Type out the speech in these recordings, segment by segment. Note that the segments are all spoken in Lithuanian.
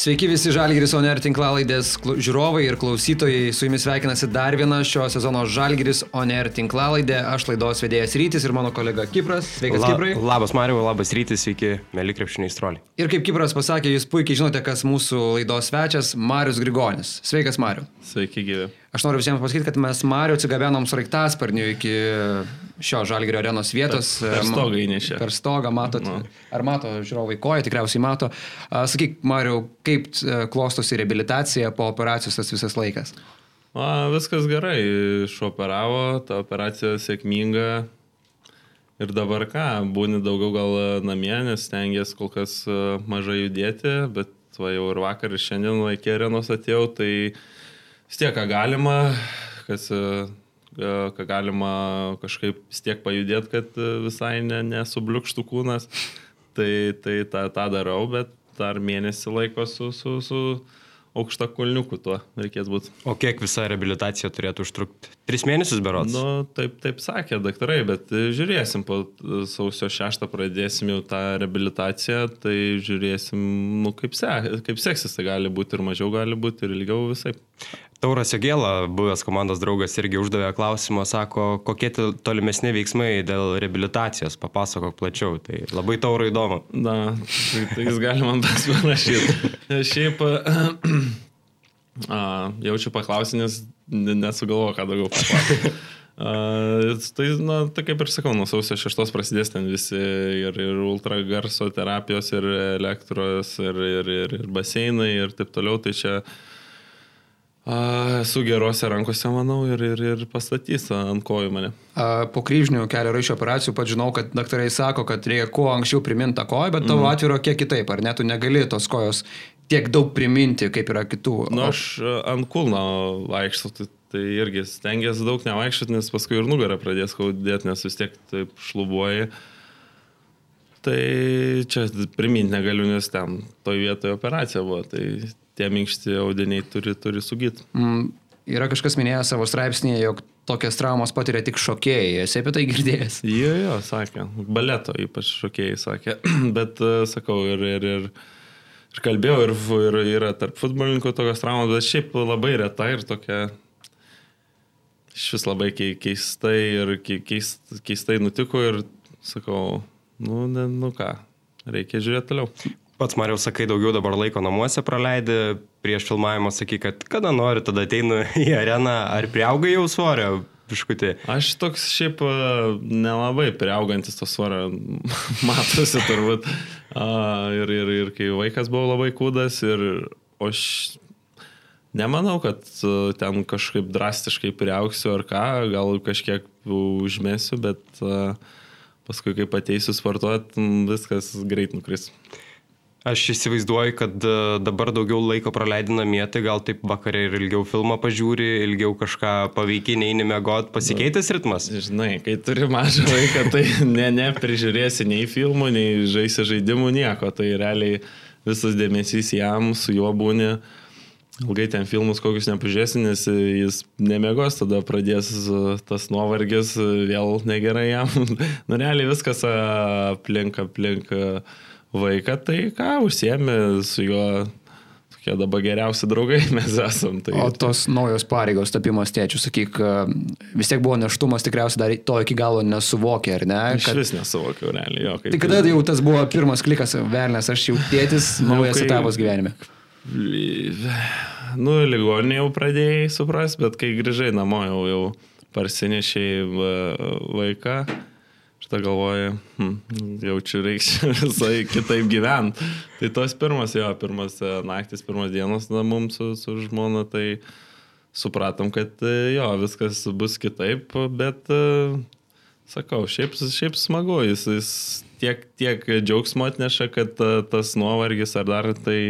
Sveiki visi Žalgiris Oner tinklalaidės žiūrovai ir klausytojai. Su jumis sveikinasi dar viena šio sezono Žalgiris Oner tinklalaidė. Aš laidos vedėjas Rytis ir mano kolega Kipras. Sveikas, La, Kiprai. Labas, Mariu, labas Rytis, sveiki, mėly krepšiniai stroliai. Ir kaip Kipras pasakė, jūs puikiai žinote, kas mūsų laidos svečias - Marius Grigonis. Sveikas, Mariu. Sveiki, gyvi. Aš noriu visiems pasakyti, kad mes Mariu atsigabenom sraigtasparniu iki šio Žalgirio arenos vietos. Per, per stogą įnešė. Per stogą, matot. No. Ar mato žiūrovai koja, tikriausiai mato. Sakyk, Mariu, kaip e, klostosi reabilitacija po operacijos tas visas laikas? A, viskas gerai, išoperavo, ta operacija sėkminga. Ir dabar ką, būni daugiau gal namie, nes tengiasi kol kas e, mažai judėti, bet va jau ir vakar ir šiandien iki arenos atėjau, tai vis tiek ką galima, kas, e, ką galima kažkaip vis tiek pajudėti, kad e, visai ne, nesubliukštų kūnas. Tai, tai tą, tą darau, bet dar mėnesį laiko su, su, su aukšta kulniuku tuo reikės būti. O kiek visa reabilitacija turėtų užtrukti? Tris mėnesius berots? Nu, taip, taip sakė daktarai, bet e, žiūrėsim, po sausio 6 pradėsim jau tą reabilitaciją, tai žiūrėsim, nu, kaip, se, kaip seksis, tai gali būti ir mažiau, gali būti ir ilgiau visai. Tauras Jogėla, buvęs komandos draugas, irgi uždavė klausimą, sako, kokie tolimesni veiksmai dėl reabilitacijos, papasakok plačiau, tai labai tauro įdomu. Na, tai, tai jis gali man pasirašyti. Šiaip a, jaučiu paklausti, nes nesugalvoju, ką daugiau papasakoti. Uh, tai, na, tai kaip ir sakau, nuo sausio šeštos prasidės ten visi ir, ir ultragarso terapijos, ir elektros, ir, ir, ir, ir baseinai, ir taip toliau. Tai čia uh, Esu gerose rankose, manau, ir, ir, ir pastatys ant kojų mane. A, po kryžnių kelio raišio operacijų pat žinau, kad daktarai sako, kad reikia kuo anksčiau priminti tą koją, bet tavo mm. atveju kiek kitaip, ar ne, tu negali tos kojos tiek daug priminti, kaip yra kitų. Na, nu, aš ant kulno vaikštau, tai, tai irgi stengiasi daug nevaikščioti, nes paskui ir nugarą pradės skaudėti, nes vis tiek taip šlubuoji. Tai čia priminti negaliu, nes ten toje vietoje operacija buvo. Tai tie minkšti audiniai turi, turi sugyti. Mm, yra kažkas minėjęs savo straipsnėje, jog tokias traumas patiria tik šokėjai. Esi apie tai girdėjęs? Jo, jo, sakė. Baleto ypač šokėjai sakė. Bet uh, sakau, ir, ir, ir, ir kalbėjau, ir, ir yra tarp futbolininkų tokios traumos, bet šiaip labai reta ir tokia iš vis labai keistai ir keist, keistai nutiko ir sakau, nu, ne, nu ką, reikia žiūrėti toliau. Pats Mariau sakai, daugiau dabar laiko namuose praleidi, prieš filmavimą sakai, kad kada nori, tada ateinu į areną, ar priaugai jau svorio biškutį? Aš toks šiaip e, nelabai priaugantis to svorio, matosi turbūt. Ir, ir, ir kai vaikas buvo labai kūdas ir aš nemanau, kad e, ten kažkaip drastiškai priauksiu ar ką, gal kažkiek užmėsiu, bet e, paskui kaip ateisiu sportuoti, viskas greit nukris. Aš įsivaizduoju, kad e, dabar daugiau laiko praleidi namie, tai gal taip vakarė ir ilgiau filmą pažiūri, ilgiau kažką paveikiai neini mėgot, pasikeitęs ritmas. Žinai, kai turi mažą vaiką, tai ne, ne prižiūrėsi nei filmų, nei žaisi žaidimų, nieko. Tai realiai visas dėmesys jam, su juo būni. Ilgai ten filmus kokius nepažiūrėsi, nes jis nemėgos, tada pradės tas nuovargis, vėl negerai jam. nu, realiai viskas aplink, aplink. aplink vaiką, tai ką, užsiemi su juo tokie dabar geriausi draugai mes esam. Tai... O tos naujos pareigos tapimas tėčių, sakyk, vis tiek buvo neštumas, tikriausiai dar to iki galo nesuvokė, ar ne? Kad... Aš vis nesuvokiau, realiai jo. Tai kada jau tas buvo pirmas klikas, velnės, aš jau tėtis, naujas kai... etapas gyvenime? Nu, ligoninė jau pradėjai supras, bet kai grįžai namo jau, jau parsinešiai vaiką tada galvoji, hm, jaučiu reiks visai kitaip gyventi. Tai tos pirmas, jo, pirmas e, naktis, pirmas dienos na, mums su, su žmona, tai supratom, kad e, jo, viskas bus kitaip, bet e, sakau, šiaip, šiaip smagu, jis, jis tiek, tiek džiaugsmo atneša, kad tas nuovargis ar dar tai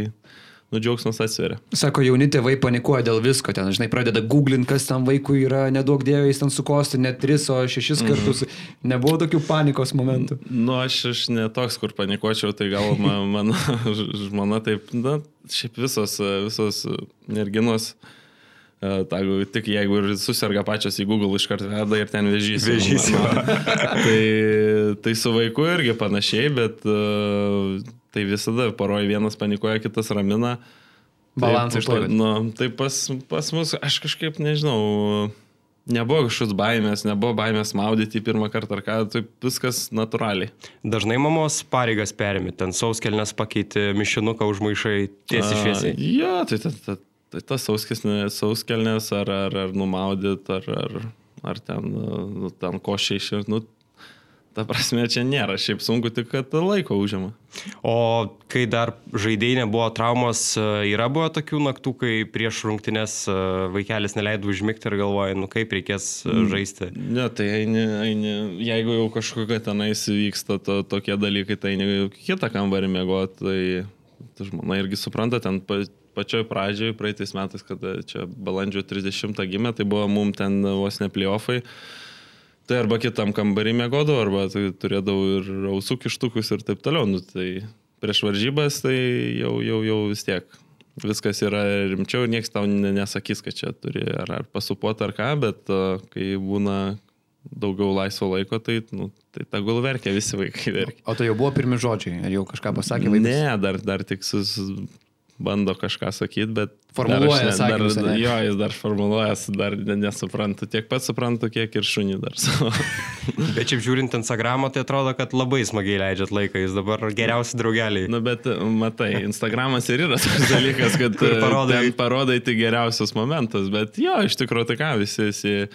nu, džiaugsmas atsveria. Sako, jauni tėvai panikuoja dėl visko, ten, žinai, pradeda googlint, kas tam vaikui yra, nedaug dėjo, jis ten sukosti net tris, o šešis mhm. kartus. Mm. Nebuvo tokių panikos momentų. Nu, aš, aš netoks, kur panikuočiau, tai gal man, mano žmona taip, na, šiaip visos, visos merginos. E, Ta, tik jeigu ir susirga pačios į Google iškart veda ir ten vežys. Vežys. tai, tai su vaiku irgi panašiai, bet uh, tai visada poroje vienas panikuoja, kitas ramina. Balansą tai, išlaikot. nu, tai pas, pas mus, aš kažkaip nežinau, nebuvo kažkokios baimės, nebuvo baimės maudyti pirmą kartą ar ką, tai viskas natūraliai. Dažnai mamos pareigas perimi, ten sauskelnes pakeiti, mišinuką užmaišai tiesiai šviesiai. Jo, tai ta, ta, tai tas sauskesnės, sauskelnės ar, ar, ar numaudyt, ar, ar, ar ten, nu, ten košiai iš, nu, ta prasme, čia nėra šiaip sunku, tik kad laiko užima. O kai dar žaidėjai nebuvo traumos, e, yra buvo tokių naktų, kai prieš rungtynės e, vaikelis neleido užmigti ir galvoja, nu kaip reikės e, žaisti. Ne, tai eini, eini, jeigu jau kažkokia tenais vyksta to, tokie dalykai, tai eini kitą kambarį mėgoti, tai, tai žmona irgi supranta, ten pa, pačioj pradžioj, praeitais metais, kada čia balandžio 30 gimė, tai buvo mum ten vos ne playoffai. Tai arba kitam kambarį mėgodavau, arba tai turėdavau ir ausų kištukus ir taip toliau. Nu, tai prieš varžybas tai jau, jau, jau vis tiek viskas yra rimčiau ir niekas tau ne- nesakys, kad čia turi ar, ar pasupuoti ar ką, bet kai būna daugiau laisvo laiko, tai, nu, tai tegul verkia, visi vaikai verkia. O tai jau buvo pirmi žodžiai, ar jau kažką pasakė vaikas? Ne, dar, dar tik sus, bando kažką sakyti, bet... Formuluoja dar aš sakymus, dar? Jo, jis dar formuluoja, dar ne- nesuprantu. Tiek pats suprantu, kiek ir šunį dar savo. Bet šiaip žiūrint Instagramą, tai atrodo, kad labai smagiai leidžiat laiką, jis dabar geriausi draugeliai. Na, bet matai, Instagramas ir yra tas dalykas, kad Kur parodai- ten parodai tik geriausius momentus, bet jo, iš tikrųjų tai ką, visi sė-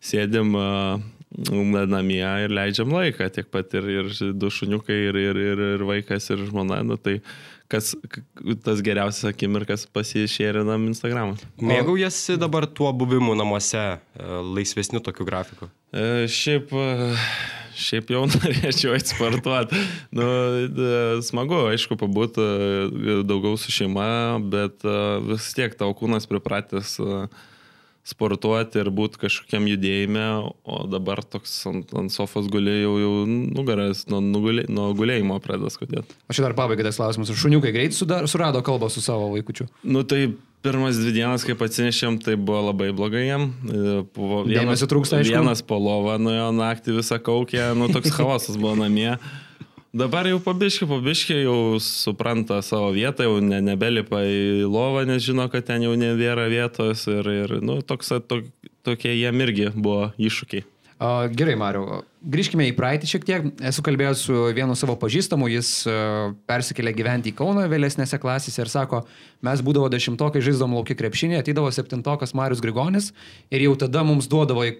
sėdim na- namie ir leidžiam laiką, tiek pat ir, ir du šuniukai, ir, ir, ir, ir vaikas, ir žmona, nu tai kas tas geriausias akimirkas pasišėrinam Instagramą. Mėgaujasi dabar tuo buvimu namuose, e, laisvesniu tokiu grafiku. E, Šiaip, e, šiaip jau norėčiau atsportuoti. Nu, d- smagu, aišku, pabūti e, daugiau su šeima, bet e, vis tiek tavo kūnas pripratęs e, sportuoti ir būti kažkokiam judėjime, o dabar toks ant, ant sofos gulė jau, nugaras nuo, nugulė, nuo gulėjimo pradeda skudėti. O čia dar pabaigai tas klausimas. Ar šuniukai greit sudar, surado kalbą su savo vaikučiu? Nu tai pirmas dvi dienas, kai atsinešėm, tai buvo labai blogai jam. E, Buvo Dėmesio trūksta, aišku. Vienas po lovą nuėjo naktį visą kaukę, nu toks chaosas buvo namie. Dabar jau pabiški, pabiški jau supranta savo vietą, jau ne, nebelipa į lovą, nes žino, kad ten jau nebėra vietos ir, ir nu, toks, to, tokie jiem irgi buvo iššūkiai. Gerai, Mariu, grįžkime į praeitį šiek tiek. Esu kalbėjęs su vienu savo pažįstamu, jis persikėlė gyventi į Kauną vėlesnėse klasėse ir sako, mes būdavo dešimtokai žaisdom laukia krepšinį, atydavo septintokas Marius Grigonis ir jau tada mums duodavo į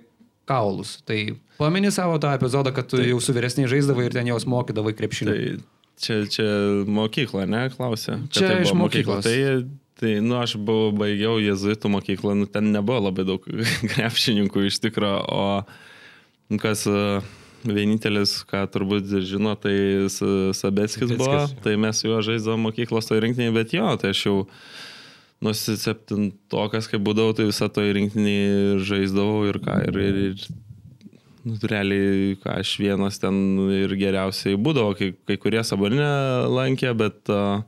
kaulus. Tai pameni savo tą epizodą, kad tu jau su vyresniai žaisdavai ir ten jos mokydavai krepšinį. Tai čia, čia mokykla, ne, klausė. Čia tai iš buvo mokyklos. mokykla. Tai, tai, nu, aš buvau, baigiau jezuitų mokyklą, nu, ten nebuvo labai daug krepšininkų iš tikrųjų, o kas e, vienintelis, ką turbūt žino, tai Sabeckis buvo, tai mes juo žaisdavom mokyklos toj rinktinėje, bet jo, tai aš jau nuo septintokas, kai būdavau, tai visą toj rinktinėje žaisdavau ir ką, ir, ir, ir nu, realiai, ką aš vienas ten ir geriausiai būdavo, kai, kai kurie saborinę lankė, bet uh,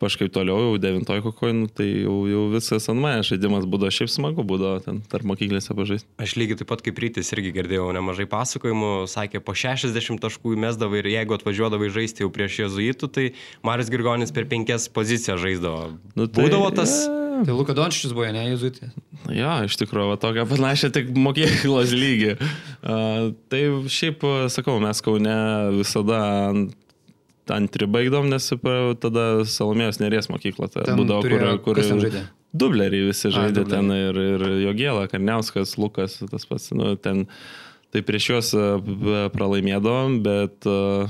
kažkaip toliau, jau devintoj kokoj, nu, tai jau, jau visas ant manęs žaidimas būdavo, šiaip smagu būdavo ten tarp mokyklėse pažaisti. Aš lygiai taip pat kaip rytis irgi girdėjau nemažai pasakojimų, sakė, po 60 taškų įmesdavai ir jeigu atvažiuodavai žaisti jau prieš jezuitų, tai Marius Girgonis per penkias pozicijas žaisdavo. Nu, tai- Būdavo tas... Ja, Tai Luka Dončičius buvo, ne, Jėzuitė. Jo, iš tikrųjų, va, tokia panašia tik mokyklos lygį. Uh, tai šiaip, sakau, mes Kaune visada ant, ant tribaigdom, nes tada Salomėjos nerės mokykla. Tai Ten būdavo, turėjo- kur, kur? Dubleriai visi žaidė dubleriai. ten ir, ir Jogėla, Karniauskas, Lukas, tas pats. Nu, ten, tai prieš juos a, b- pralaimėdavom, bet, a,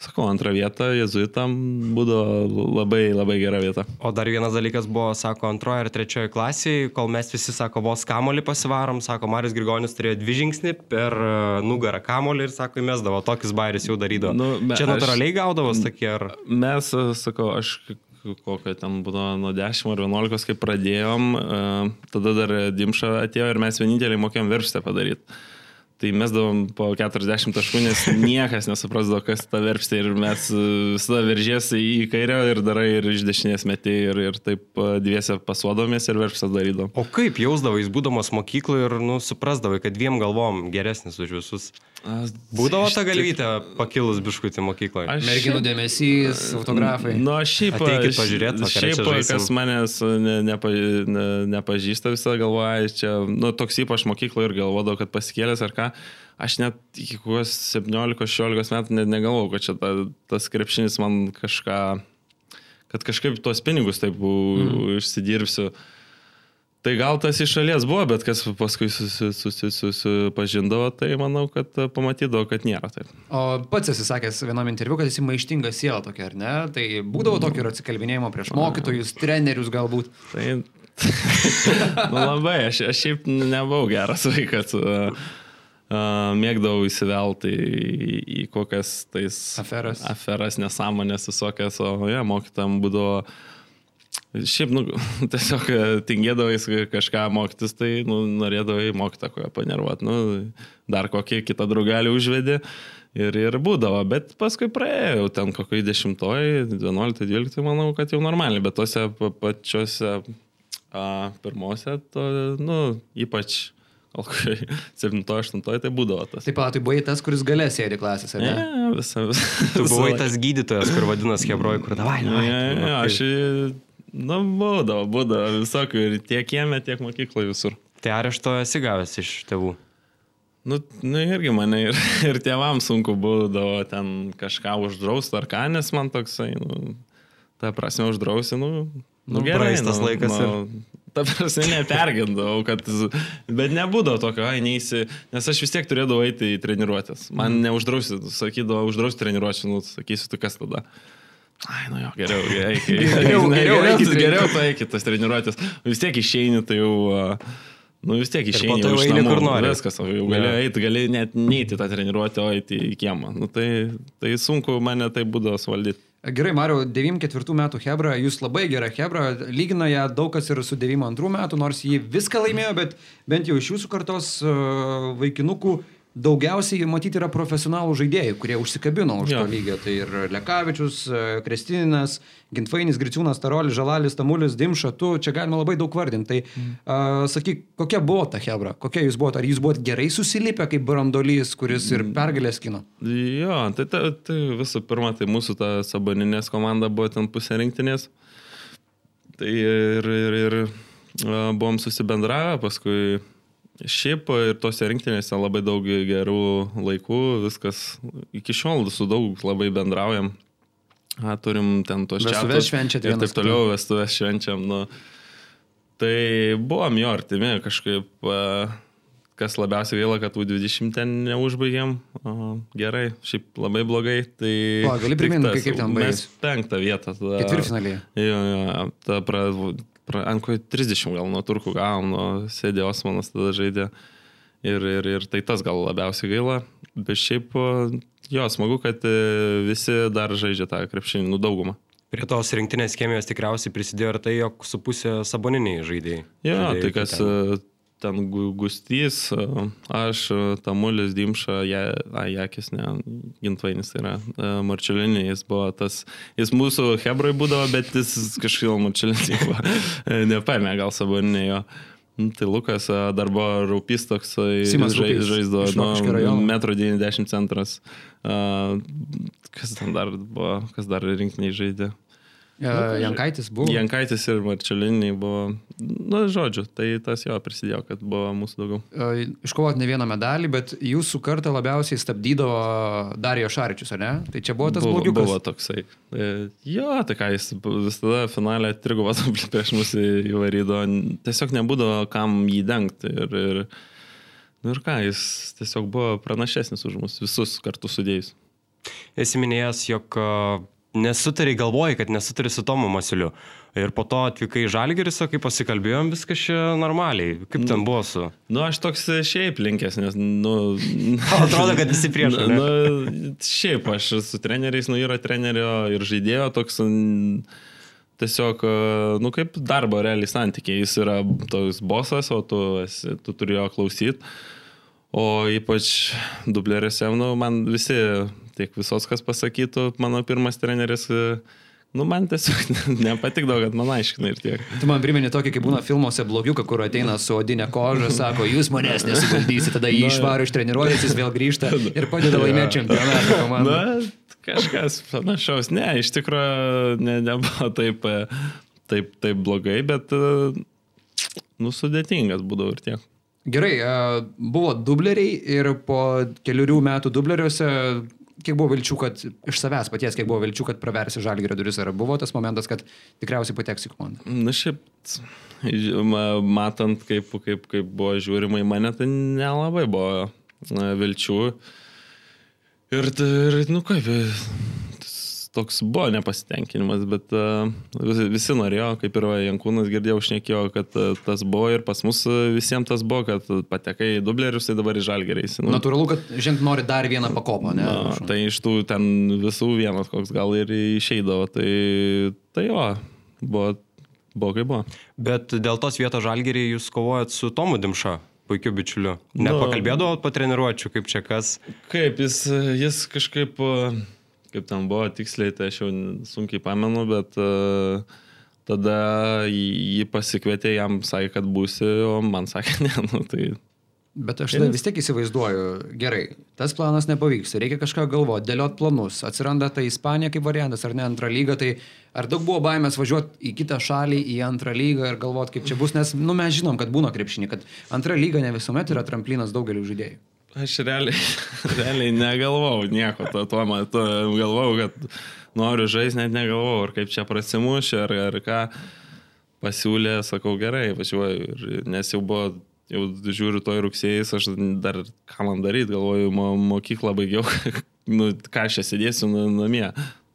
sakau, antrą vietą jezuitam būdavo labai, labai gera vieta. O dar vienas dalykas buvo, sako, antroje ir trečioje klasėje, kol mes visi, sako, vos kamolį pasivarom, sako, Marius Grigonis turėjo dvi žingsnį per e, nugarą kamolį ir, sako, įmesdavo, tokius bairis jau darydavo. Nu, be- Čia natūraliai gaudavos tokie ar... Mes, a, sakau, aš k- k- kokio ten būdavo nuo 10 ar 11, kai pradėjom, a, tada dar Dimša atėjo ir mes vieninteliai mokėjom viršstę padaryti. Tai mes davom po 40 taškų, nes niekas nesuprasdavo, kas ta verpstė ir mes e, visada veržėsi į kairę ir darai ir iš dešinės metį ir, ir taip e, dviese pasuodomės ir verpstą darydavom. O kaip jausdavai, būdamas mokykloje ir, nu, suprasdavai, kad dviem galvom geresnis už visus? Būdavo ta galvytė pakilus biškutį mokykloje. Aš Merginų dėmesys, autografai. Nu, aš šiaip, Ateikit pažiūrėt, šiaip kas manęs ne, nepa, ne, nepažįsta visą galvoja, čia, nu, toks ypač mokykloje ir galvodavau, kad pasikėlęs ar ką. Aš net iki kokios 17-16 metų net negalvojau, kad čia ta, tas krepšinis man kažką, kad kažkaip tuos pinigus taip mm. išsidirbsiu. Tai gal tas iš šalies buvo, bet kas paskui susi- susi- susipažindavo, tai manau, kad pamatydavo, kad nėra taip. O pats esi sakęs vienam interviu, kad esi maištinga siela tokia, ar ne? Tai būdavo tokio ir atsikalbinėjimo prieš mokytojus, trenerius galbūt. Tai nu, labai, aš, aš šiaip nebuvau geras vaikas. Mėgdavau įsivelti į, į kokias tais Aferas. aferas nesąmonės visokias, o ja, mokytam būdavo. Šiaip, nu, tiesiog e, tingėdavai kažką mokytis, tai nu, norėdavai mokytą koją panervuoti. Nu, dar kokį kitą draugelį užvedė ir, ir būdavo, bet paskui praėjau ten kokį 10, 11, 12, manau, kad jau normaliai, bet tose pa- pačiose a, pirmose, to, nu, ypač gal kokį 7, 8, tai būdavo tas. Taip pat, tai buvai tas, kuris galės sėdi klasėse, Ne, ne? visą. Tu buvai tas gydytojas, kur vadinas Hebroj, kur davai, Ne, ne, ne, aš, nu, būdavo, būdavo visokių ir tiek kieme, tiek mokykloje visur. Tai arešto esi gavęs iš tėvų. Nu, nu irgi mane ir, ir tėvams sunku būdavo ten kažką uždrausti ar ką, nes man toksai, nu, ta prasme uždrausi, nu, nu, Nu, gerai. tas nu, laikas nu, Ta prasme, nepergindavau, kad, bet nebūdavo tokio, ai, neįsi, nes aš vis tiek turėdavau eiti į treniruotės. Man mm. neuždrausi, sakydavo, uždrausti treniruotės, nu, sakysiu, tu kas tada. Ai, nu jo, geriau, eik, Geriau- geriau geriau, eik į geriau, į tas treniruotės. Vis tiek išeini, tai jau, nu vis tiek išeini iš namų, kur nori. Viskas, o jau gali Jo. eiti, gali net neiti tą treniruotę, o eiti į kiemą. Nu, tai, tai sunku mane tai būdavo suvaldyti. Gerai, Mariu, 94 metų Hebra, jūs labai gera Hebra, lygina ją daug kas ir su 92 metų, nors jį viską laimėjo, bet bent jau iš jūsų kartos uh, vaikinukų daugiausiai matyti yra profesionalų žaidėjai, kurie užsikabino už Jo. to lygio. Tai ir Lekavičius, uh, Krestinas, Gintfainis, Griciūnas, Tarolis, Žalalis, Tamulis, Dimša, tu čia galima labai daug vardinti. Tai mm. uh, sakyk, kokia buvo ta Hebra, kokia jūs buvote, ar jūs buvote gerai susilipę kaip brandolys, kuris ir pergalės kino? Jo, tai, tai, tai visų pirma, tai mūsų ta saboninės komanda buvo ten pusė rinktinės. Tai ir, ir, ir buvom susibendravę, paskui šiaip ir tose rinktinėse labai daug gerų laikų, viskas iki šiol su daug labai bendraujam. A, turim ten tos čia. Vestuves švenčiat Ir taip toliau, vestuvės švenčiam. Nu, tai buvom jo artimi kažkaip. A, kas labiausiai gaila, kad U20 ten neužbaigėm. O, gerai, šiaip labai blogai. Tai O, gali tik primint, tas, kaip- ten baigėsi? penktą vietą. tada- Ketvirtfinalyje. Jo, jo, ta pra, pra, ant ko 30 gal nuo turkų gavom, nuo sėdė Osmanas tada žaidė. Ir, ir, ir tai tas gal labiausiai gaila. Bet šiaip, jo, smagu, kad e, visi dar žaidžia tą krepšinį, nu daugumą. Prie tos rinktinės chemijos tikriausiai prisidėjo ir tai, jog su pusė saboniniai žaidėjai. Jo, Žaidėjai tai kas ten. Ten Gu- Gustys, aš, Tamulis, Dimša, ja, a, Jakis, ne, Gintvainis yra, Marčiulinė, jis buvo tas, jis mūsų Hebroj būdavo, bet jis kažkaip Marčiulinė buvo, nepaėmė gal saboninė jo. Nu, Tai Lukas dar buvo raupys toks, e, Simas žai- Raupys, žaisdavo, iš Rokiškio rajono. nu, metro 90 centras. Kas ten dar buvo, kas dar rinkiniai žaidė? Uh, Jankaitis buvo. Jankaitis ir Marčiuliniai buvo, na, žodžiu, tai tas jo prisidėjo, kad buvo mūsų daugiau. E, Iškovot ne vieną medalį, bet jūsų kartą labiausiai stabdydavo Darijo Šaričius, ar ne? Tai čia buvo tas buvo, blogiukas. buvo toksai. E, Jo, tai ką jis visada finale trigubą dublį prieš mus į- įvarydavo, tiesiog nebūdavo kam jį dengti. Ir, ir, nu ir ką, jis tiesiog buvo pranašesnis už mus visus kartu sudėjus. Esi minėjęs, jog a, nesutari, galvoji, kad nesutari su Tomu Masiuliu. Ir po to atvykai į Žalgiris, o kai pasikalbėjom, viskas čia normaliai. Kaip ten buvo su... Nu, aš toks šiaip linkęs, nes, nu... Atrodo, kad visi prieš, Nu, nu, šiaip aš su treneriais, nu, yra trenerio ir žaidėjo toks... n- Tiesiog, e, nu, kaip darbo realiai santykiai. Jis yra toks bosas, o tu, esi, tu turi jo klausyti. O ypač dubleriuose, nu, man visi, tiek visos kas pasakytų, mano pirmas treneris, e, nu, man tiesiog nepatikdavo, kad man aiškina ir tiek. Tu man primeni tokį, kaip būna filmuose blogiuką, kur ateina su odinė koža, sako, jūs manęs nesuvaldysite, tada jį išvaro iš treniruotės, jis vėl grįžta ir padeda laimėti čempionatą komandai. Na, kažkas panašaus. Ne, iš tikrųjų ne, nebuvo taip, e, taip, taip blogai, bet, e, nu, sudėtingas būdavo ir tiek. Gerai, buvo dubleriai ir po keliurių metų dubleriuose, kiek buvo vilčių, kad iš savęs paties, kiek buvo vilčių, kad praversi žalgerio duris, ar buvo tas momentas, kad tikriausiai pateks į komandą? Na šiaip, ma- matant, kaip, kaip, kaip buvo žiūrima į mane, tai nelabai buvo vilčių. Ir, ir nu kaip, toks buvo nepasitenkinimas, bet uh, visi, visi norėjo, kaip ir Jankūnas girdėjau, šnekėjo, kad uh, tas buvo ir pas mus uh, visiems tas buvo, kad patekai į dublerius, tai dabar į žalgeriais. Nu, Natūralu, kad žinot nori dar vieną pakopą, ne? Na, tai iš tų ten visų vienas koks gal ir išeidavo, tai, tai jo, buvo, buvo kaip buvo. Bet dėl tos vietos žalgerį jūs kovojat su Tomu Dimša, puikiu bičiuliu. Nu. Nepakalbėdavot po treniruočio, kaip čia kas. Kaip jis, jis kažkaip, kaip ten buvo tiksliai, tai aš jau sunkiai pamenu, bet uh, tada jį pasikvietė, jam sakė, kad būsi, o man sakė, ne, nu tai Bet aš vis tiek įsivaizduoju, gerai, tas planas nepavyks, reikia kažką galvoti, dėliot planus, atsiranda ta Ispanija kaip variantas, ar ne antrą lygą, tai ar daug buvo baimės važiuoti į kitą šalį, į antrą lygą ir galvoti, kaip čia bus, nes, nu, mes žinom, kad būna krepšinį, kad antra lyga ne visuomet yra tramplinas daugeliu žaidėjų. Aš realiai, realiai negalvau nieko, to, tuo metu galvau, kad noriu žaisti, net negalvau, ar kaip čia prasimušė, ar, ar ką pasiūlė, sakau gerai, važiuoju, ir, nes jau buvo jau žiūriu toj rugsėjais, aš dar ką man daryti, galvoju, mo, mokyklą baigiau, nu, ką aš čia sėdėsiu na- namie.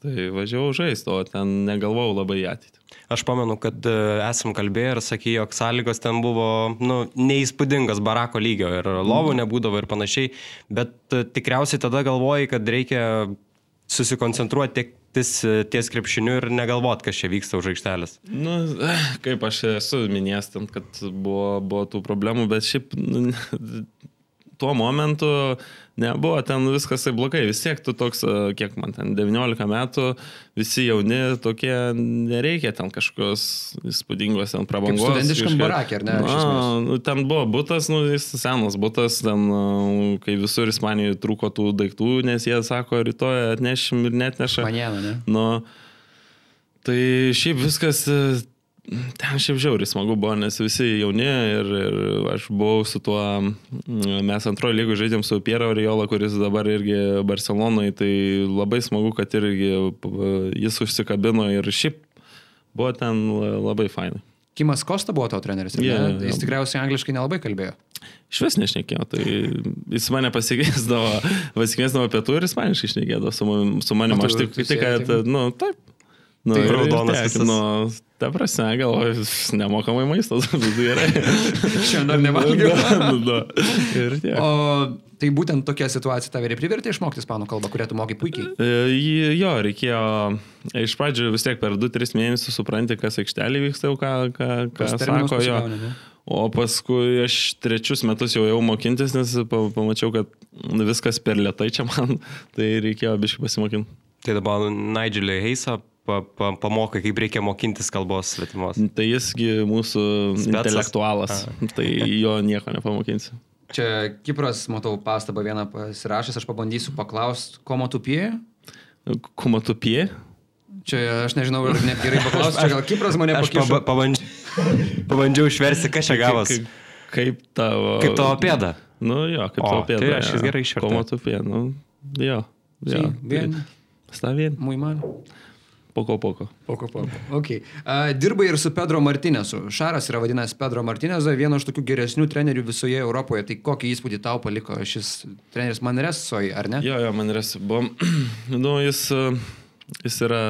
Tai važiavau žaisti, o ten negalvojau labai ateitį. Aš pamenu, kad e, esam kalbėję ir sakė, jog sąlygos ten buvo nu, neįspūdingas barako lygio ir lovų nebūdavo ir panašiai, bet e, tikriausiai tada galvojai, kad reikia susikoncentruoti tiek ties, ties krepšiniu ir negalvot, kas čia vyksta už aikštelės. Nu, kaip aš esu minėjęs ten, kad buvo, buvo tų problemų, bet šiaip nu, tuo momentu nebuvo ten viskas taip blogai. Vis tiek tu toks, e, kiek man ten 19 metų, visi jauni, tokie nereikia ten kažkokios įspūdingos ten prabangos. studentiškam barake, ar ne, Na, nu, ten buvo būtas, nu, jis senas būtas, ten, e, kai visur Ispanijoje trūko tų daiktų, nes jie sako, rytoj atnešim ir net neša. Manėna, ne? Nu, tai šiaip viskas, e, ten šiaip žiauriai smagu buvo, nes visi jauni ir, ir aš buvau su tuo, mm, mes antrojo lygų žaidėm su Piero Oriola, kuris dabar irgi Barcelonoje, tai labai smagu, kad irgi p- jis užsikabino ir šiaip buvo ten labai fainai. Kimas Kosta buvo tavo treneris, ar ne? Jis tikriausiai angliškai nelabai kalbėjo. Iš vis nešnekėjo, tai jis mane pasikviesdavo, pasikviesdavo pietų ir ispaniškai šnekėdavo su manim, su manim. Aš tik, tik, kad, nu, taip. Nu, Tai raudonas visas. Nu, ta prasme, galvoju, nemokamai maistas, tai gerai. Šiandien dar nevalgiau. Nu, nu, ir tiek. O tai būtent tokia situacija tave ir privertė išmokti ispanų kalbą, kurią tu mokai puikiai. E, Jo, reikėjo, iš pradžių vis tiek per 2-3 mėnesius supranti, kas aikštelį vyksta, jau ką, ką, ką sako jo. O paskui aš trečius metus jau jau mokintis, nes pa- pamačiau, kad viskas per lietai čia man, tai reikėjo biškai pasimokinti. Tai dabar Nigelį Heisą pa, pa, pamokai, kaip reikia mokintis kalbos svetimos. Tai jisgi mūsų Specas. intelektualas, tai jo nieko nepamokinsi. Čia Kipras, matau, pastabą vieną pasirašęs, aš pabandysiu paklausti, ko matupie. Kumatupie? Čia aš nežinau, ar net gerai paklausti, čia gal Kipras mane Aš pakišo. paba, pabandžiau, pabandžiau išversti, kas čia gavos. Kaip, kaip tavo... Kaip tavo pėda. Nu jo, kaip O, tavo pėda. tai aš jis gerai išvertė. Kumatupie, nu jo. Jo. bien. Stavien. Muy mal. Poko, poko. Poko, poko. Okay. Uh, dirbai ir su Pedro Martinesu. Šaras yra vadinęs Pedro Martinezu, vienu iš tokių geresnių trenerių visoje Europoje. Tai kokį įspūdį tau paliko šis treneris Manresoj, ar ne? Jo, jo, man yra, buvo, nu, jis, jis yra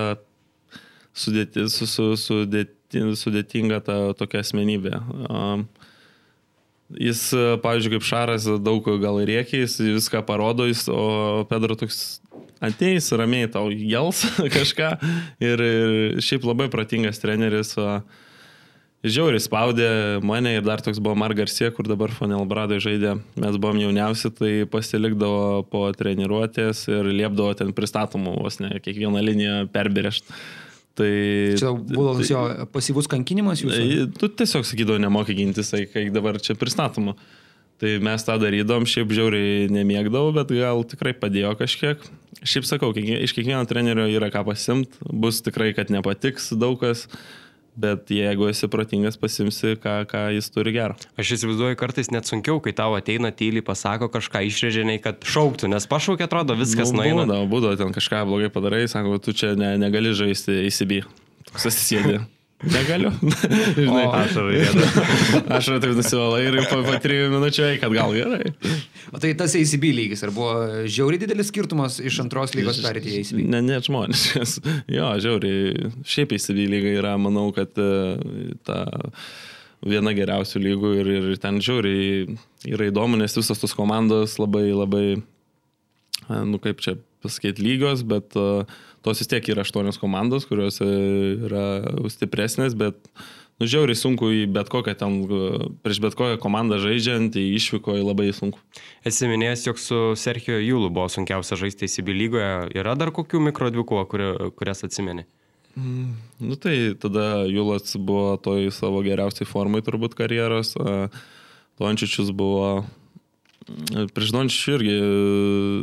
sudėti, su, su, sudėti, sudėtinga ta tokia asmenybė. Um, Jis, pavyzdžiui, kaip Šaras daug gal rėkia, jis viską parodo, jis, o Pedro toks ateis, ramiai tau jels kažką ir, ir šiaip labai protingas treneris. o, žiauriai spaudė mane ir dar toks buvo Margarsie, kur dabar Fonel Brado žaidė. Mes buvom jauniausi, tai pasilikdavo po treniruotės ir liepdavo ten pristatomų vos ne kiekvieną liniją perbirėšti. Tai, Čia buvo tai, jo pasyvus kankinimas jūsų? Tai, tu tiesiog sakydavo, nemokai gintis, tai kai dabar čia pristatoma. Tai mes tą darydom, šiaip žiauriai nemėgdavau, bet gal tikrai padėjo kažkiek. Šiaip sakau, iš kiekvieno trenerio yra ką pasimt, bus tikrai, kad nepatiks daug kas. Bet jeigu esi protingas, pasimsi, ką, ką jis turi gerą. Aš įsivaizduoju, kartais net sunkiau, kai tavo ateina tyliai, pasako kažką išrežiniai, kad šauktų, nes pašaukia, atrodo, viskas nu, nueina. Būdavo, būdavo, ten kažką blogai padarai, sako, tu čia ne, negali žaisti ACB. Susisėdė. Negaliu. Žinai, ašarai. Ašarai taip nusivalai ir po, po trijų minučių eik, kad gal gerai. O tai tas ACB lygis, ar buvo žiauriai didelis skirtumas iš antros lygos perėti į ACB? Ne, net žmonės. Jo, žiauriai. Šiaip ACB lyga yra, manau, kad e, ta viena geriausių lygų ir, ir ten žiauriai yra įdomu, nes visos tos komandos labai, labai, e, nu kaip čia pasakyti, lygios, bet uh, tos vis tiek yra aštuonios komandos, kurios e, yra stipresnės, bet nu, žiauriai sunku į bet kokią ten, prieš bet kokią komandą žaidžiant, į išvyko į labai sunku. Esi minėjęs, jog su Serhijo Jūlu buvo sunkiausia žaisti įsibi lygoje. Yra dar kokių mikrodvikų, kur, kurias atsimeni? Mm, nu tai tada Jūlas buvo toj savo geriausiai formai turbūt karjeros, Tončičius buvo Prieš Dončių irgi e,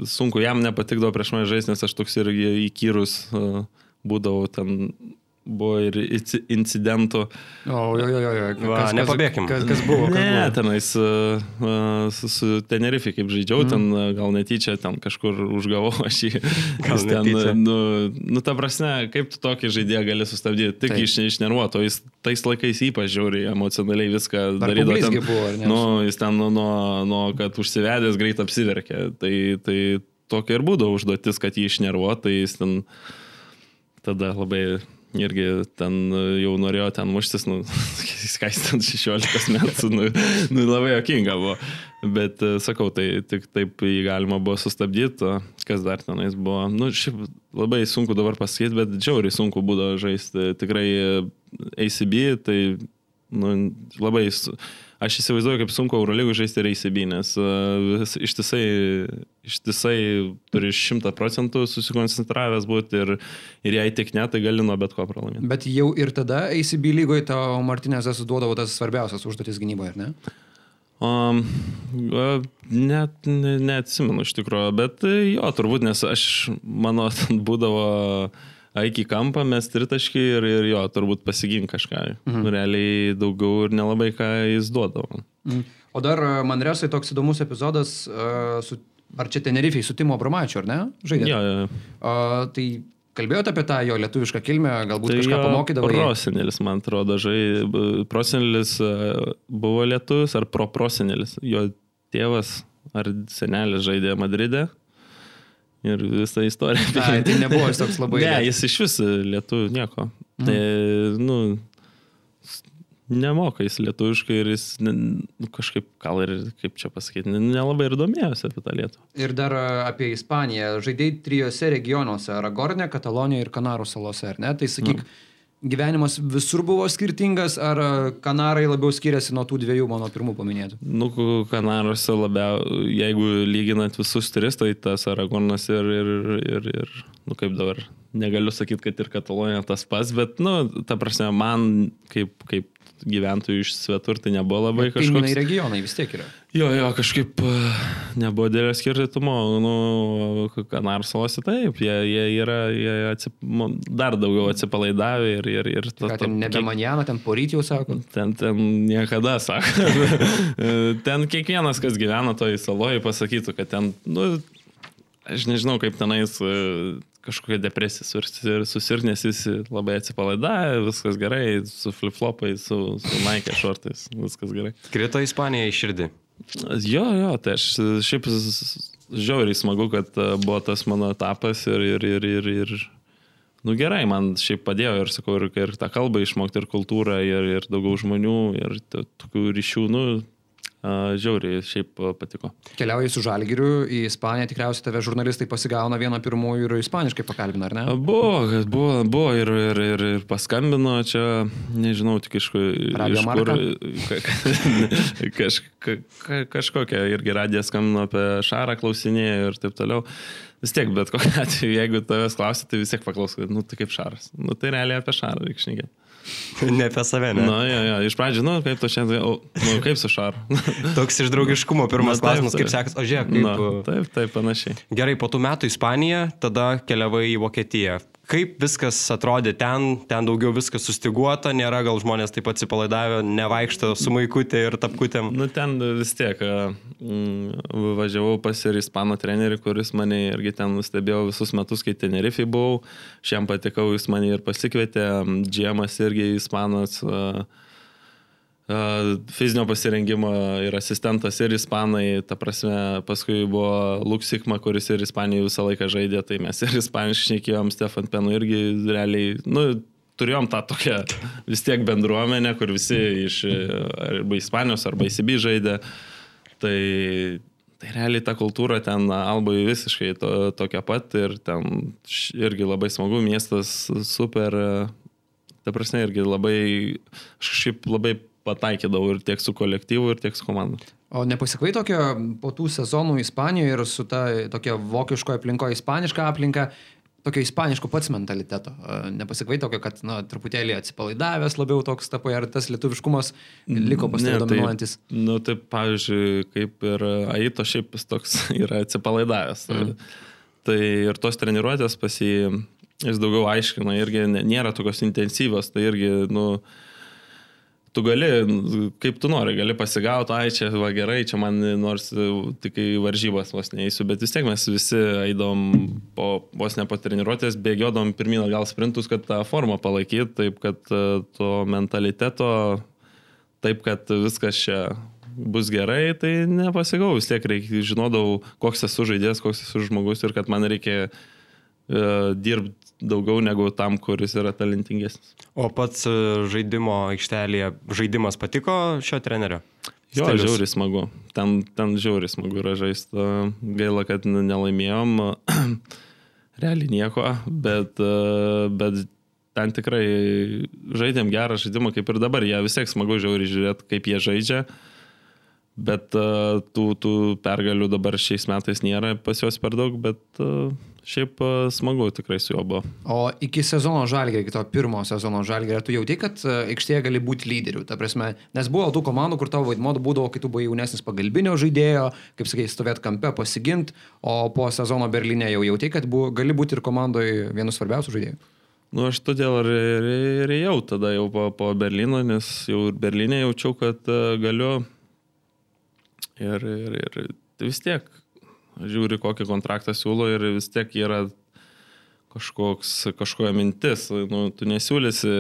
sunku, jam nepatikdavo prieš mane žaisti, nes aš toks irgi įkyrus e, būdavau ten buvo ir incidentų. O, jo, jo, jo, jo. Va, kas, nepabėgim. Kas, kas buvo? Kas ne, buvo? tenais su, su Tenerife, kaip žaidžiau, mm. ten gal netyčia, ten kažkur užgavau aš jį. Gal ten, nu, nu, ta prasme, kaip tu tokį žaidėją gali sustabdyti, tik Taip. iš, iš nervuoto, jis tais laikais ypač žiauriai emocionaliai viską Dar darydavo. Ten, buvo, nu, jis ten, nu, nuo, nuo, kad užsivedęs greit apsiverkė. Tai, tai tokia ir būdavo užduotis, kad jį išnervuotų, tai jis ten tada labai irgi ten jau norėjo ten muštis, nu, skaistant 16 metų, nu, nu, labai jokinga buvo. Bet e, sakau, tai tik taip jį galima buvo sustabdyti, kas dar tenais buvo. Nu, šiaip labai sunku dabar pasakyti, bet džiauriai sunku būdavo žaisti. Tikrai e, ACB, tai nu, labai aš įsivaizduoju, kaip sunku Eurolygų žaisti ir ACB, nes uh, ištisai, ištisai turi šimtą procentų susikoncentravęs būti ir, ir jei tik ne, tai gali nuo bet ko pralaimėti. Bet jau ir tada ACB lygoje tau Martinėzas duodavo tas svarbiausias užduotis gynyboje, ar ne? Um, net, ne, neatsimenu iš tikrųjų, bet jo, turbūt, nes aš, mano, ten būdavo uh, eik į kampą, mes tritaškį ir, ir jo, turbūt pasigink kažką. Mhm. Nu, realiai daugiau ir nelabai ką jis duodavo. Mhm. O dar e, man resai toks įdomus epizodas, uh, su, ar čia Tenerifei su Timo Abramačiu, ar ne? Žaidė. Jo, jo. Uh, tai kalbėjote apie tą jo lietuvišką kilmę, galbūt tai kažką pamokydavo. Prosenelis, man atrodo, žai, prosenelis buvo lietuvis ar pro prosenelis. Jo tėvas ar senelis žaidė Madride ir visą istoriją. A, tai nebuvo jis toks labai. ne, jis iš vis lietuvių nieko. Mhm. Tai, nu, nemoka jis lietuviškai ir jis ne, nu, kažkaip, gal ir, kaip čia pasakyti, nelabai ir domėjosi apie tą Lietuvą. Ir dar apie Ispaniją. Žaidėjai trijose regionuose - Aragorne, Katalonijoje ir Kanarų salose, ar ne? Tai sakyk, mhm gyvenimas visur buvo skirtingas, ar Kanarai labiau skiriasi nuo tų dviejų mano pirmų paminėtų? Nu, Kanaruose labiau, jeigu lyginant visus tris, tai tas Aragonas ir, ir, ir, ir, nu kaip dabar, negaliu sakyti, kad ir Katalonija tas pats, bet, nu, ta prasme, man kaip, kaip gyventojų iš svetur tai nebuvo labai kažkoks. Kaimynai regionai vis tiek yra. Jo, jo, kažkaip e, nebuvo dėlio skirtumo, nu, Kanarų salose taip, jie, jie yra jie atsip, dar daugiau atsipalaidavę ir... ir, ir ta, ta, ten nebe manjana, ten poryt jau sako. Ten, ten niekada sako. ten kiekvienas, kas gyvena toj saloje, pasakytų, kad ten, nu, aš nežinau, kaip tenais e, kažkokia depresija susirg, nes visi labai atsipalaidavę, viskas gerai, su flip-flopai, su, su Nike šortais, viskas gerai. Krito Ispanija į širdį. Jo, jo, tai aš šiaip žiauriai smagu, kad e, buvo tas mano etapas ir, ir, ir, ir, ir nu gerai, man šiaip padėjo ir, sakau, ir, ir tą kalbą išmokti, ir kultūrą, ir, ir daugiau žmonių, ir tokių ryšių, nu, žiauriai šiaip patiko. Keliauji su Žalgiriu į Ispaniją, tikriausiai tave žurnalistai pasigauna vieną pirmųjų ir ispaniškai pakalbina, ar ne? Buvo, buvo, buvo ir, ir, ir, ir paskambino čia, nežinau, tik iš, Radio iš Marka? kur. Kaž, ka, ka, kažkokia irgi radija skambino apie šarą klausinėje ir taip toliau. Vis tiek, bet kokiu atveju, jeigu tavęs klausia, tai vis tiek paklaus, kad, nu, tai kaip šaras. Nu, tai realiai apie šarą reikia šnekėti. ne apie save, ne? Na, jo, jo, iš pradžių, nu, kaip tu šiandien, o, nu, kaip su šaru. Toks iš draugiškumo pirmas Na, taip, klausimas, kaip taip. sekas, o žiūrėk, kaip... Na, taip, taip, panašiai. Gerai, po tų metų Ispanija, tada keliavai į Vokietiją. Kaip viskas atrodė ten, ten daugiau viskas sustiguota, nėra gal žmonės taip atsipalaidavę, nevaikšto su maikutė ir tapkutėm. Nu, ten vis tiek mm, važiavau pas ir ispanų trenerį, kuris mane irgi ten nustebėjo visus metus, kai Tenerifei buvau. Šiam patikau, jis mane ir pasikvietė. Džiemas irgi ispanas. a, Fizinio pasirengimo ir asistentas ir ispanai, ta prasme, paskui buvo Luksikma, kuris ir Ispanijoje visą laiką žaidė, tai mes ir ispaniškai šnekėjom, Stefan Penu irgi realiai, nu, turėjom tą tokią vis tiek bendruomenę, kur visi iš e, arba Ispanijos, arba įsiby žaidė. Tai, tai realiai ta kultūra ten Alboje visiškai to, tokia pat ir ten irgi labai smagu, miestas super, e, ta prasme irgi labai, aš kažkaip labai pataikydavau ir tiek su kolektyvu, ir tiek su komanda. O nepasikvai tokio po tų sezonų Ispanijoje ir su ta tokia vokiško aplinko, ispaniška aplinka, tokio ispaniško pats mentaliteto. A, Nepasikvai tokio, kad, na, truputėlį atsipalaidavęs labiau toks tapo, ar tas lietuviškumas liko pas tave Ne, dominuojantis. Tai, nu, tai pavyzdžiui, kaip ir Aito šiaip jis toks yra atsipalaidavęs. Mm. Tai ir tos treniruotės pas jį, jis daugiau aiškina, irgi nė- nėra tokios intensyvios, tai irgi, nu, tu gali, kaip tu nori, gali pasigauti, ai čia va gerai, čia man nors e, tik į varžybas vos neįsiu, bet vis tiek mes visi eidom po, vos ne po treniruotės, bėgiodom pirmyn gal sprintus, kad tą formą palaikyt, taip kad e, to mentaliteto, taip kad viskas čia bus gerai, tai nepasigau, vis tiek reikia, žinodavau, koks esu žaidėjas, koks esu žmogus ir kad man reikia uh, dirbti daugiau negu tam, kuris yra talentingesnis. O pats e, žaidimo aikštelėje žaidimas patiko šio trenerio? Jo, Stilius? žiauriai smagu. Ten, ten žiauriai smagu yra žaisti. Gaila, kad nelaimėjom. Realiai nieko, bet, e, bet ten tikrai žaidėm gerą žaidimą, kaip ir dabar. Jie vis tiek smagu žiauriai žiūrėti, kaip jie žaidžia. Bet e, tų, tų pergalių dabar šiais metais nėra pas juos per daug, bet e, šiaip e, smagu tikrai su juo buvo. O iki sezono žalgerio, iki to pirmo sezono žalgerio, tu jauti, kad e, aikštėje gali būti lyderiu. Ta prasme, nes buvo tų komandų, kur tavo vaidmuo būdavo, kai tu buvai jaunesnis pagalbinio žaidėjo, kaip sakai, stovėt kampe, pasigint, o po sezono Berlyne jau jauti, kad buvo, gali būti ir komandoje vienas svarbiausių žaidėjų. Nu, aš todėl ir, ir, ir ėjau tada jau po, po Berlyno, nes jau ir Berlyne jaučiau, kad uh, galiu. Ir, ir, ir vis tiek žiūri, kokį kontraktą siūlo ir vis tiek yra kažkoks, kažkokia mintis. Nu, tu nesiūlysi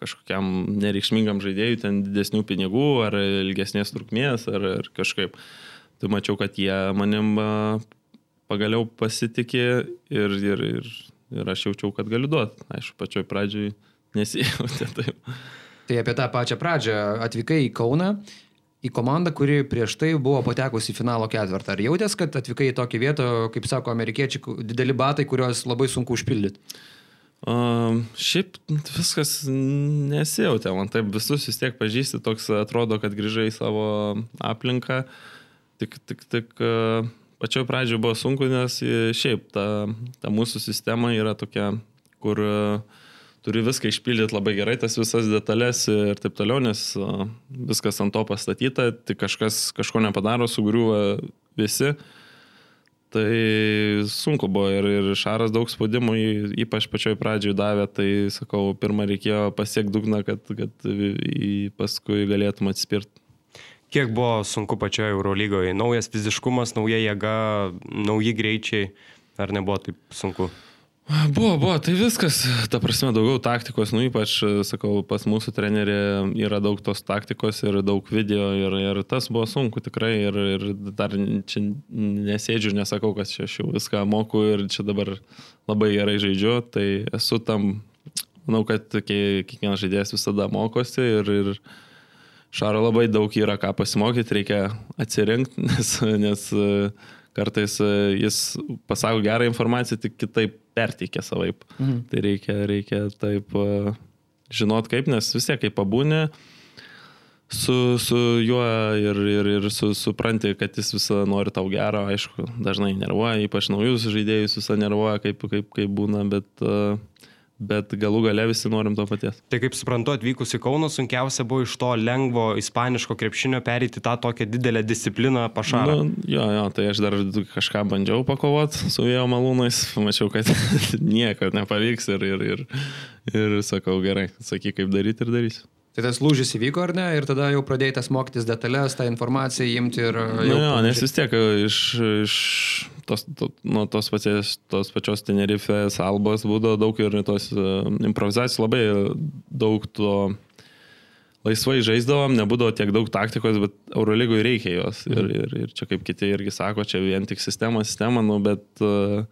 kažkokiam nereikšmingam žaidėjui ten didesnių pinigų ar ilgesnės trukmės ar, ar kažkaip. Tai mačiau, kad jie manim pagaliau pasitikė ir, ir, ir, ir aš jaučiau, kad galiu duoti. Aišku, pačioj pradžioj nesijautė taip. Tai apie tą pačią pradžią atvykai į Kauną, į komandą, kuri prieš tai buvo patekusi į finalo ketvirtą. Ar jautės, kad atvykai į tokią vietą, kaip sako amerikiečiai, dideli batai, kuriuos labai sunku užpildyti? Um, šiaip viskas nesijautė, man taip visus vis tiek pažįsti, toks atrodo, kad grįžai į savo aplinką. Tik, tik, tik uh, pačioj pradžioje buvo sunku, nes e, šiaip ta, ta mūsų sistema yra tokia, kur uh, turi viską išpildyti labai gerai, tas visas detalės ir taip toliau, nes viskas ant to pastatyta, tik kažkas kažko nepadaro, sugriuva visi. Tai sunku buvo ir, ir Šaras daug spaudimų, ypač pačioj pradžioj davė, tai sakau, pirmą reikėjo pasiekti dugną, kad, kad paskui galėtum atsispirti. Kiek buvo sunku pačioje Eurolygoje? Naujas fiziškumas, nauja jėga, nauji greičiai. Ar nebuvo taip sunku? Buvo, buvo, tai viskas, ta prasme, daugiau taktikos, nu ypač, sakau, pas mūsų trenerį yra daug tos taktikos ir daug video ir, ir tas buvo sunku tikrai ir, ir dar čia nesėdžiu ir nesakau, kad čia aš jau viską moku ir čia dabar labai gerai žaidžiu, tai esu tam, manau, kad kie- kiekvienas žaidėjas visada mokosi ir, ir Šaro labai daug yra ką pasimokyti, reikia atsirinkti, nes, nes e, kartais e, jis pasako gerą informaciją, tik kitaip perteikia savaip. Mhm. Tai reikia, reikia taip e, žinot kaip, nes vis tiek, kai pabūni su, su juo ir, ir, ir su, supranti, kad jis visą nori tau gero, aišku, dažnai nervuoja, ypač naujus žaidėjus visą nervuoja, kaip, kaip, kaip būna, bet uh, bet galų gale visi norim to paties. Tai kaip suprantu, atvykus į Kauną sunkiausia buvo iš to lengvo ispaniško krepšinio perėti tą tokią didelę discipliną pašarą. Nu, jo, jo, tai aš dar kažką bandžiau pakovoti su vėjo malūnais, pamačiau, kad nieko nepavyks ir, ir, ir, ir sakau, gerai, sakyk, kaip daryti ir darysiu. Tai tas lūžis įvyko ar ne? Ir tada jau pradėjai mokytis detalės, tą informaciją imti ir... Na, nu, jo, nes vis tiek iš, iš tos, to, nuo tos, pačios, tos pačios Tenerifės albos būdavo daug ir tos uh, improvizacijos labai daug to laisvai žaisdavom, nebūdavo tiek daug taktikos, bet Eurolygui reikia jos. Ir, ir, ir čia kaip kiti irgi sako, čia vien tik sistema, sistema, nu, bet... Uh,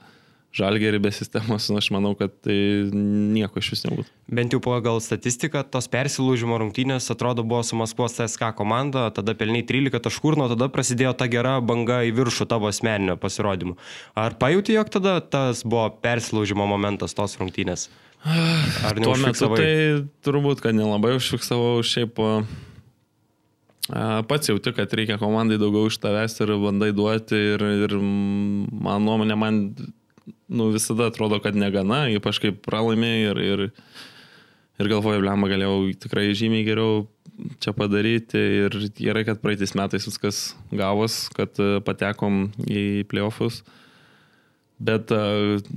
žalgerį be sistemos, nu, aš manau, kad tai nieko iš vis nebūtų. Bent jau pagal statistiką, tos persilūžimo rungtynės atrodo buvo su Maskvos CSK komanda, tada pelniai 13 taškų, nuo tada prasidėjo ta gera banga į viršų tavo asmeninio pasirodymų. Ar pajūti, jog tada tas buvo persilūžimo momentas tos rungtynės? Ar ne? Tuo metu tai turbūt, kad nelabai užfiksavau šiaip. Pats jauti, kad reikia komandai daugiau iš tavęs ir bandai duoti ir, ir man nuomonė, man nu, visada atrodo, kad negana, ypač kaip pralaimėjai ir, ir, ir galvoju, blemą galėjau tikrai žymiai geriau čia padaryti ir gerai, kad praeitais metais viskas gavos, kad e, patekom į playoffus. Bet e,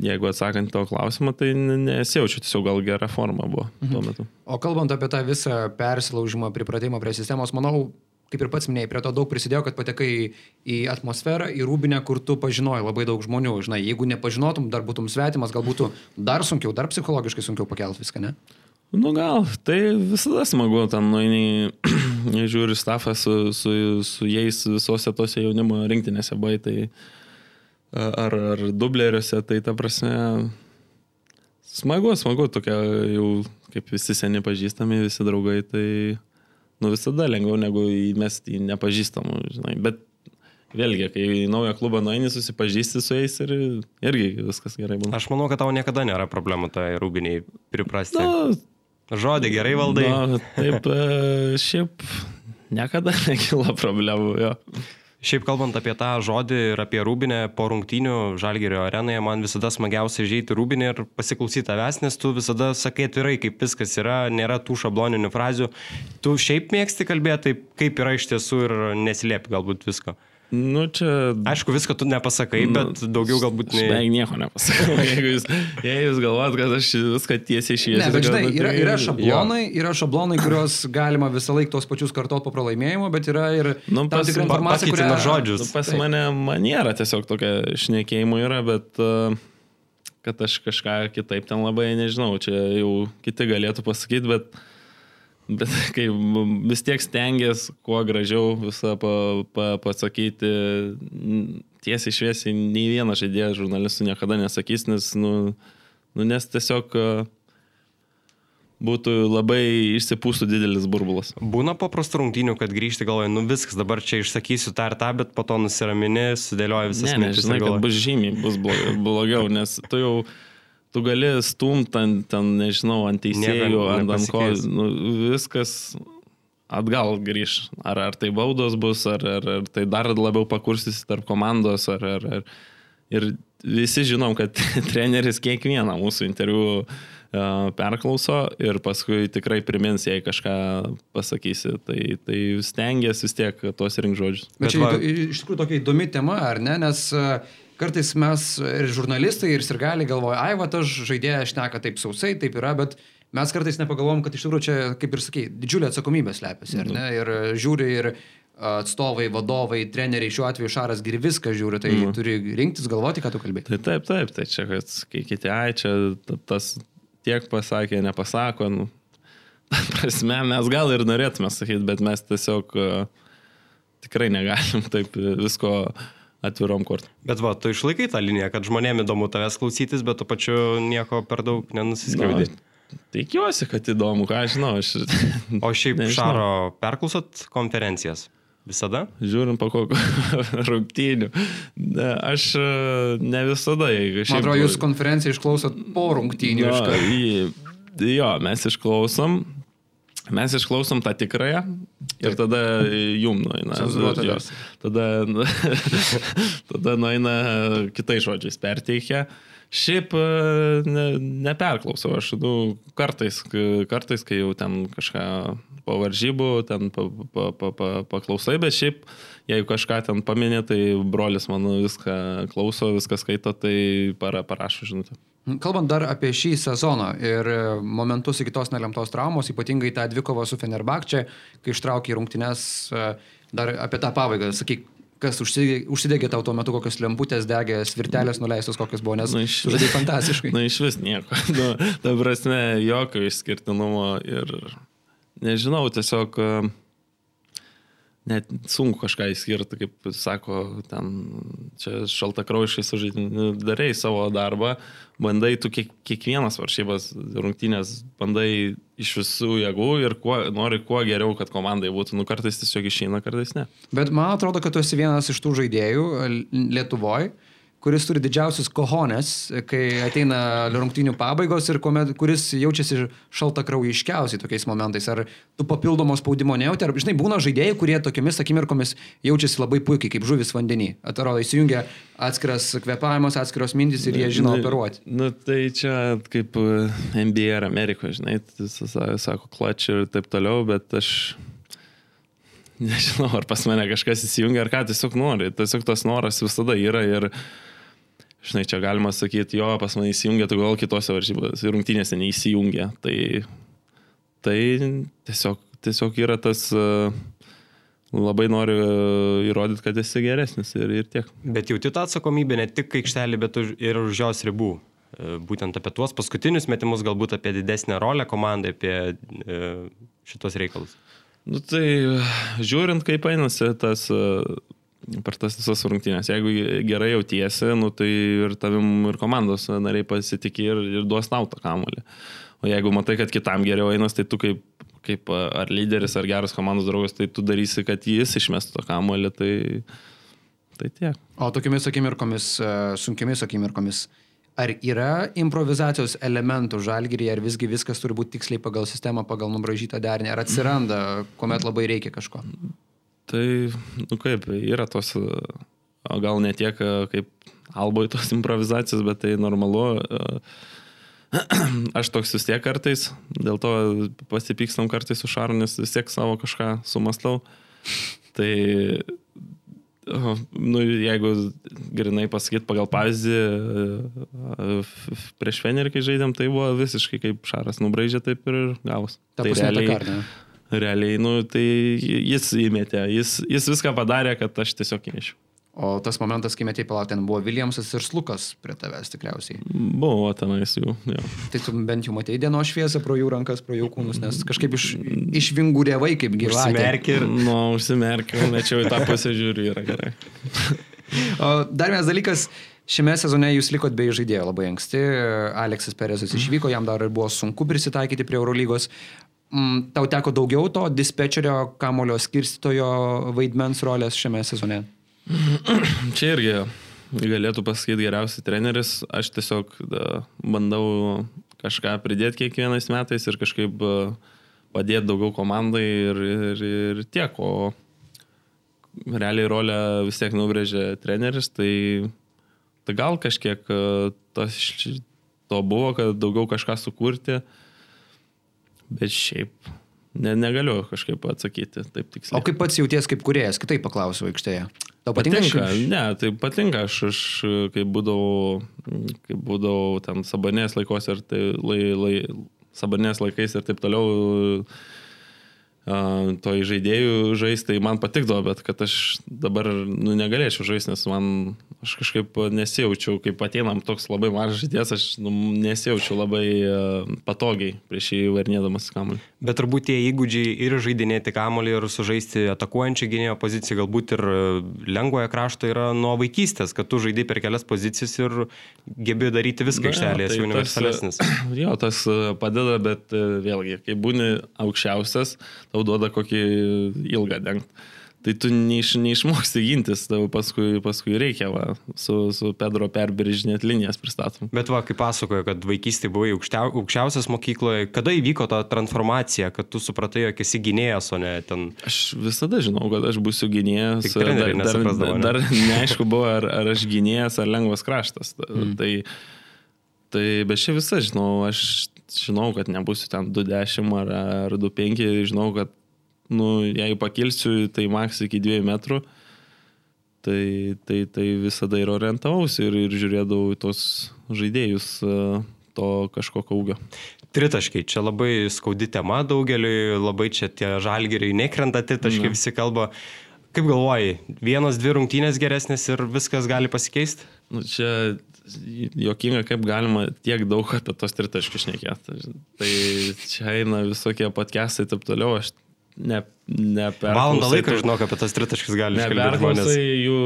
jeigu atsakant to klausimą, tai nesijaučiu, tiesiog gal gera forma buvo mhm. tuo metu. O kalbant apie tą visą persilaužimą, pripratimą prie sistemos, manau, kaip ir pats minėjai, prie to daug prisidėjo, kad patekai į atmosferą, į rūbinę, kur tu pažinojai labai daug žmonių. Žinai, jeigu nepažinotum, dar būtum svetimas, gal būtų dar sunkiau, dar psichologiškai sunkiau pakelti viską, ne? Nu gal, tai visada smagu, ten nueini, žiūri stafą su, su, su jais visose tose jaunimo rinktinėse buvai, tai ar, ar dubleriuose, tai ta prasme, smagu, smagu, tokia jau kaip visi seni pažįstami, visi draugai, tai nu visada lengviau negu įmesti į nepažįstamų, žinai. Bet vėlgi, kai į naują klubą nueini, susipažįsti su jais ir irgi viskas gerai būna. Aš manau, kad tau niekada nėra problemų tai rūbiniai priprasti. Nu, Žodį gerai valdai. Nu, taip, e, šiaip niekada nekyla problemų, jo. Šiaip kalbant apie tą žodį ir apie rūbinę po rungtynių Žalgerio arenoje, man visada smagiausia žaisti rūbinę ir pasiklausyti tavęs, nes tu visada sakai atvirai, kaip viskas yra, nėra tų šabloninių frazių. Tu šiaip mėgsti kalbėti taip, kaip yra iš tiesų ir neslėpi galbūt visko. Nu, čia... Aišku, visko tu nepasakai, nu, bet daugiau galbūt ne. Beveik nieko nepasakau. jeigu jūs, jei jūs galvojat, kad aš viską tiesiai šviesiu. Ne, bet žinai, yra, yra šablonai, jo. yra šablonai, kuriuos galima visą laiką tos pačius kartot po pralaimėjimo, bet yra ir nu, tam tikra informacija, kurią... žodžius. Nu, pas tai. mane maniera tiesiog tokia šnekėjimo yra, bet uh, kad aš kažką kitaip ten labai nežinau, čia jau kiti galėtų pasakyti, bet... Bet kai vis tiek stengiasi kuo gražiau visą pa, pa, pasakyti, tiesiai šviesiai, nei vienas žaidėjas žurnalistų niekada nesakys, nes, nu, nu, nes tiesiog būtų labai išsipūstų didelis burbulas. Būna paprastų rungtynių, kad grįžti galvoju, nu viskas, dabar čia išsakysiu tą ir tą, bet po to nusiramini, sudėlioji visas mintis. Ne, žinai, kad bus žymiai, bus blogiau, nes tu jau tu gali stumt ant, ten, nežinau, ant teisėjų, ant, ant ko, nu, viskas atgal grįž. Ar, ar tai baudos bus, ar, ar, ar tai dar labiau pakursis tarp komandos, ar, ar, ar. Ir visi žinom, kad treneris kiekvieną mūsų interviu uh, perklauso ir paskui tikrai primins, jei kažką pasakysi. Tai, tai stengiasi vis tiek tuos rink žodžius. Bet, Bet čia va... iš tikrųjų tokia įdomi tema, ar ne? Nes uh, kartais mes ir žurnalistai, ir sirgaliai galvoja, ai, va, aš žaidėjas šneka taip sausai, taip yra, bet mes kartais nepagalvom, kad iš tikrųjų čia, kaip ir sakai, didžiulė atsakomybė slepiasi, ar ne? Mhm. Ir žiūri ir atstovai, vadovai, treneriai, šiuo atveju Šaras giri viską žiūri, tai mm. turi rinktis, galvoti, ką tu kalbėjai. Tai taip, taip, tai čia, kad kiti, ai, čia tas tiek pasakė, nepasako, nu, prasme, mes gal ir norėtume sakyti, bet mes tiesiog uh, tikrai negalim taip visko uh, atvirom kortom. Bet va, tu išlaikai tą liniją, kad žmonėm įdomu tavęs klausytis, bet tu pačiu nieko per daug nenusiskriaudai. Tikiuosi, kad įdomu, ką aš žinau. Aš... O šiaip Nežinau. Šaro perklausot konferencijas? Visada? Žiūrint po kokio rungtynių. Ne, Aš e, ne visada, jeigu Man atrodo, jūs konferenciją išklausot po rungtynių. Jo, iš jo, mes išklausom. Mes išklausom tą tikrąją ir tada jum nueina. Cenzūruota jo. versija. Tada, tada nueina kitais žodžiais perteikia. Šiaip e, ne, neperklausau, aš nu, kartais, kartais, kai jau ten kažką po varžybų, ten pa, pa, pa, pa, paklausai, bet šiaip, jeigu kažką ten paminė, tai brolis mano viską klauso, viską skaito, tai para, parašo žinutę. Kalbant dar apie šį sezoną ir e, momentus iki tos nelemtos traumos, ypatingai tą dvikovą su Fenerbakčia, kai ištraukė rungtynes, e, dar apie tą pabaigą, sakyk, kas užsi- užsidegė tau tuo metu, kokios lemputės degė, svirtelės nuleistos, kokios buvo, nes Na, iš- sužaidai fantastiškai. Na, iš vis nieko. Nu, ta prasme, jokio išskirtinumo ir nežinau, tiesiog e, net sunku kažką įskirti, kaip sako, ten čia šaltakraujiškai sužaidži, nu, savo darbą, bandai tu kiek, kiekvienas varžybas rungtynės, bandai iš visų jėgų ir kuo, nori kuo geriau, kad komandai būtų, nu kartais tiesiog išeina, kartais ne. Bet man atrodo, kad tu esi vienas iš tų žaidėjų Lietuvoje, kuris turi didžiausius kohonės, kai ateina rungtynių pabaigos ir kuomet, kuris jaučiasi šaltakraujiškiausiai tokiais momentais. Ar tu papildomo spaudimo nejauti, ar, žinai, būna žaidėjai, kurie tokiamis akimirkomis jaučiasi labai puikiai, kaip žuvis vandenį. Atrodo, įsijungia atskiras kvepavimas, atskiros mintis ir jie žino Nu, operuoti. Nu, tai čia kaip e, NBA ar Amerikoje, žinai, sa- sa- sako klač ir taip toliau, bet aš nežinau, ar pas mane kažkas įsijungia, ar ką tiesiog nori. Tiesiog tas noras visada yra ir, žinai, čia galima sakyti, jo, pas mane įsijungia, tai gal kitose varžybose, rungtynėse neįsijungia. Tai, tai tiesiog, tiesiog yra tas... e, Labai noriu e, įrodyti, kad esi geresnis ir, ir tiek. Bet jauti tą atsakomybę ne tik aikštelį, bet ir už jos ribų. E, Būtent apie tuos paskutinius metimus, galbūt apie didesnę rolę komandai, apie šitos reikalus. Nu tai žiūrint, kaip einasi tas per tas visas rungtynės. Jeigu gerai jautiesi, nu, tai ir tavim ir komandos nariai pasitikė ir, ir duos tau tą kamolį. O jeigu matai, kad kitam geriau einas, tai tu kaip, kaip ar lyderis, ar geras komandos draugas, tai tu darysi, kad jis išmestų tą kamolį. Tai, tai tiek. O tokiamis akimirkomis, e, sunkiamis akimirkomis, ar yra improvizacijos elementų žalgyrį, ar visgi viskas turi būti tiksliai pagal sistemą, pagal nubražytą derinį, ar atsiranda, kuomet labai reikia kažko? Tai, nu kaip, yra tos, o gal ne tiek e, kaip alboj tos improvizacijos, bet tai normalu. e, Aš toks vis tiek kartais, dėl to pasipykstam kartais su Šaru, nes vis tiek savo kažką sumastau. Tai, nu, jeigu grinai pasakyti pagal pavyzdį, e, prieš Fenerį, kai žaidėm, tai buvo visiškai kaip Šaras nubraidžia, taip ir gavus. Ta tai ta kartą. Realiai, nu, tai jis įmetė, jis, jis viską padarė, kad aš tiesiog įmečiau. O tas momentas, kai metėjai palauk, ten buvo Williamsas ir Slukas prie tavęs tikriausiai. Buvo tenais jų. Jo. Tai tu bent jau matei dienos šviesą pro jų rankas, pro jų kūnus, nes kažkaip iš, išvinguriavai kaip gyvai. Užsimerki ir Nu, užsimerkiau, mečiau į tą pusę žiūriu, yra gerai. O dar vienas dalykas, šiame sezone jūs likot be žaidėjo labai anksti. Aleksas Perezas išvyko, jam dar ir buvo sunku prisitaikyti prie Eurolygos. Mm, Tau teko daugiau to dispečerio kamulio skirstytojo vaidmens rolės šiame sezone. Čia irgi galėtų pasakyti geriausias treneris. Aš tiesiog da, bandau kažką pridėti kiekvienais metais ir kažkaip a, padėti daugiau komandai ir, ir, ir tiek. O realiai rolę vis tiek nubrėžė treneris, tai, tai gal kažkiek a, tas, to buvo, kad daugiau kažką sukurti. Bet šiaip ne, negaliu kažkaip atsakyti taip tiksliai. O kaip pats jauties kaip kuriejas, kitaip paklausiu aikštėje. Tau patinka? Patinka, ši- ne, tai patinka, aš, aš kai būdavau, kai būdavau ten sabanės laikos ir tai lai, lai, sabanės laikais ir taip toliau to žaidėjų žaisti, tai man patikdavo, bet kad aš dabar nu, negalėčiau žaisti, nes man aš kažkaip nesijaučiau, kaip ateinam toks labai mažas žaidėjas, aš nu, nesijaučiau labai patogiai prieš jį varnėdamas kamuolį. Bet turbūt tie įgūdžiai ir žaidinėti kamolį, ir sužaisti atakuojančią gynėjo poziciją, galbūt ir e, lengvoje krašto yra nuo vaikystės, kad tu žaidži per kelias pozicijas ir gebi daryti viską aikštelėje, esi universalesnis. Tas, jo, tas e, padeda, bet e, vėlgi, kai būni aukščiausias, tau duoda kokį ilgą dengtą tai tu neiš, neišmoksti gintis, tau paskui, paskui reikia va, su, su Pedro perbrėžinėt linijas pristatom. Bet va, kaip pasakojo, kad vaikystėje buvai aukščiau, aukščiausias mokykloje, kada įvyko ta transformacija, kad tu supratai, jog esi gynėjas, o ne ten... Aš visada žinau, kad aš būsiu gynėjas. Dar, dar, ne? dar neaišku buvo, ar, ar aš gynėjas, ar lengvas kraštas. Mm. Tai, tai bet čia visą žinau, aš žinau, kad nebūsiu ten 210 ar, ar 25, žinau, kad nu, jei pakilsiu, tai maks iki 2 metrų, tai, tai, tai visada ir orientavausi ir, ir žiūrėdavau į tos žaidėjus e, to kažkokio augio. Tritaškai, čia labai skaudi tema daugeliui, labai čia tie žalgeriai nekrenta tritaškai, visi kalba. Kaip galvoji, vienos, dvi rungtynės geresnės ir viskas gali pasikeisti? Nu, čia jokinga, kaip galima tiek daug apie tos tritaškius šnekėti. Tai čia eina visokie podcastai ir taip toliau, aš ne, ne per... Valandą laiko žinok apie tas tritaškis gali iškalbėti. jų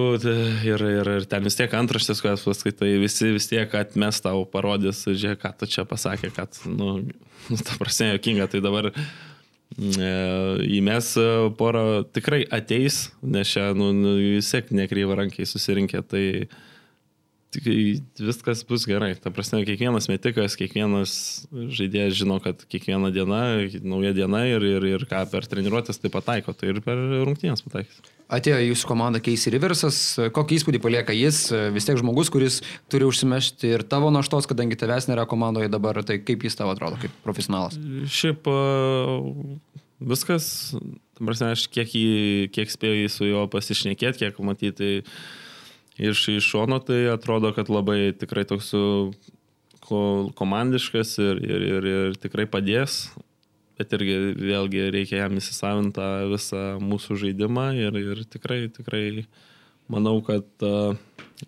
ir, ir, ir ten vis tiek antraštės, kurias paskaitai, visi vis tiek atmes tau parodys, žiūrėk, ką tu čia pasakė, kad, nu, ta prasme, jokinga, tai dabar e, įmes porą tikrai ateis, nes čia, nu, nu vis tiek nekryva rankiai susirinkė, tai viskas bus gerai. Ta prasme, kiekvienas metikas, kiekvienas žaidėjas žino, kad kiekviena diena, nauja diena ir, ir, ir ką per treniruotės tai pataiko, tai ir per rungtynės pataikys. Atėjo jūsų komanda Keisi Riversas, kokį įspūdį palieka jis, vis tiek žmogus, kuris turi užsimešti ir tavo naštos, kadangi tavęs nėra komandoje dabar, tai kaip jis tavo atrodo, kaip profesionalas? Šiaip viskas, tam prasme, aš kiek, jį, kiek spėjau su juo pasišnekėti, kiek matyti, tai iš, iš šono tai atrodo, kad labai tikrai toks komandiškas ir, ir, ir, ir tikrai padės, bet irgi vėlgi reikia jam įsisavinti visą mūsų žaidimą ir, ir tikrai, tikrai manau, kad uh,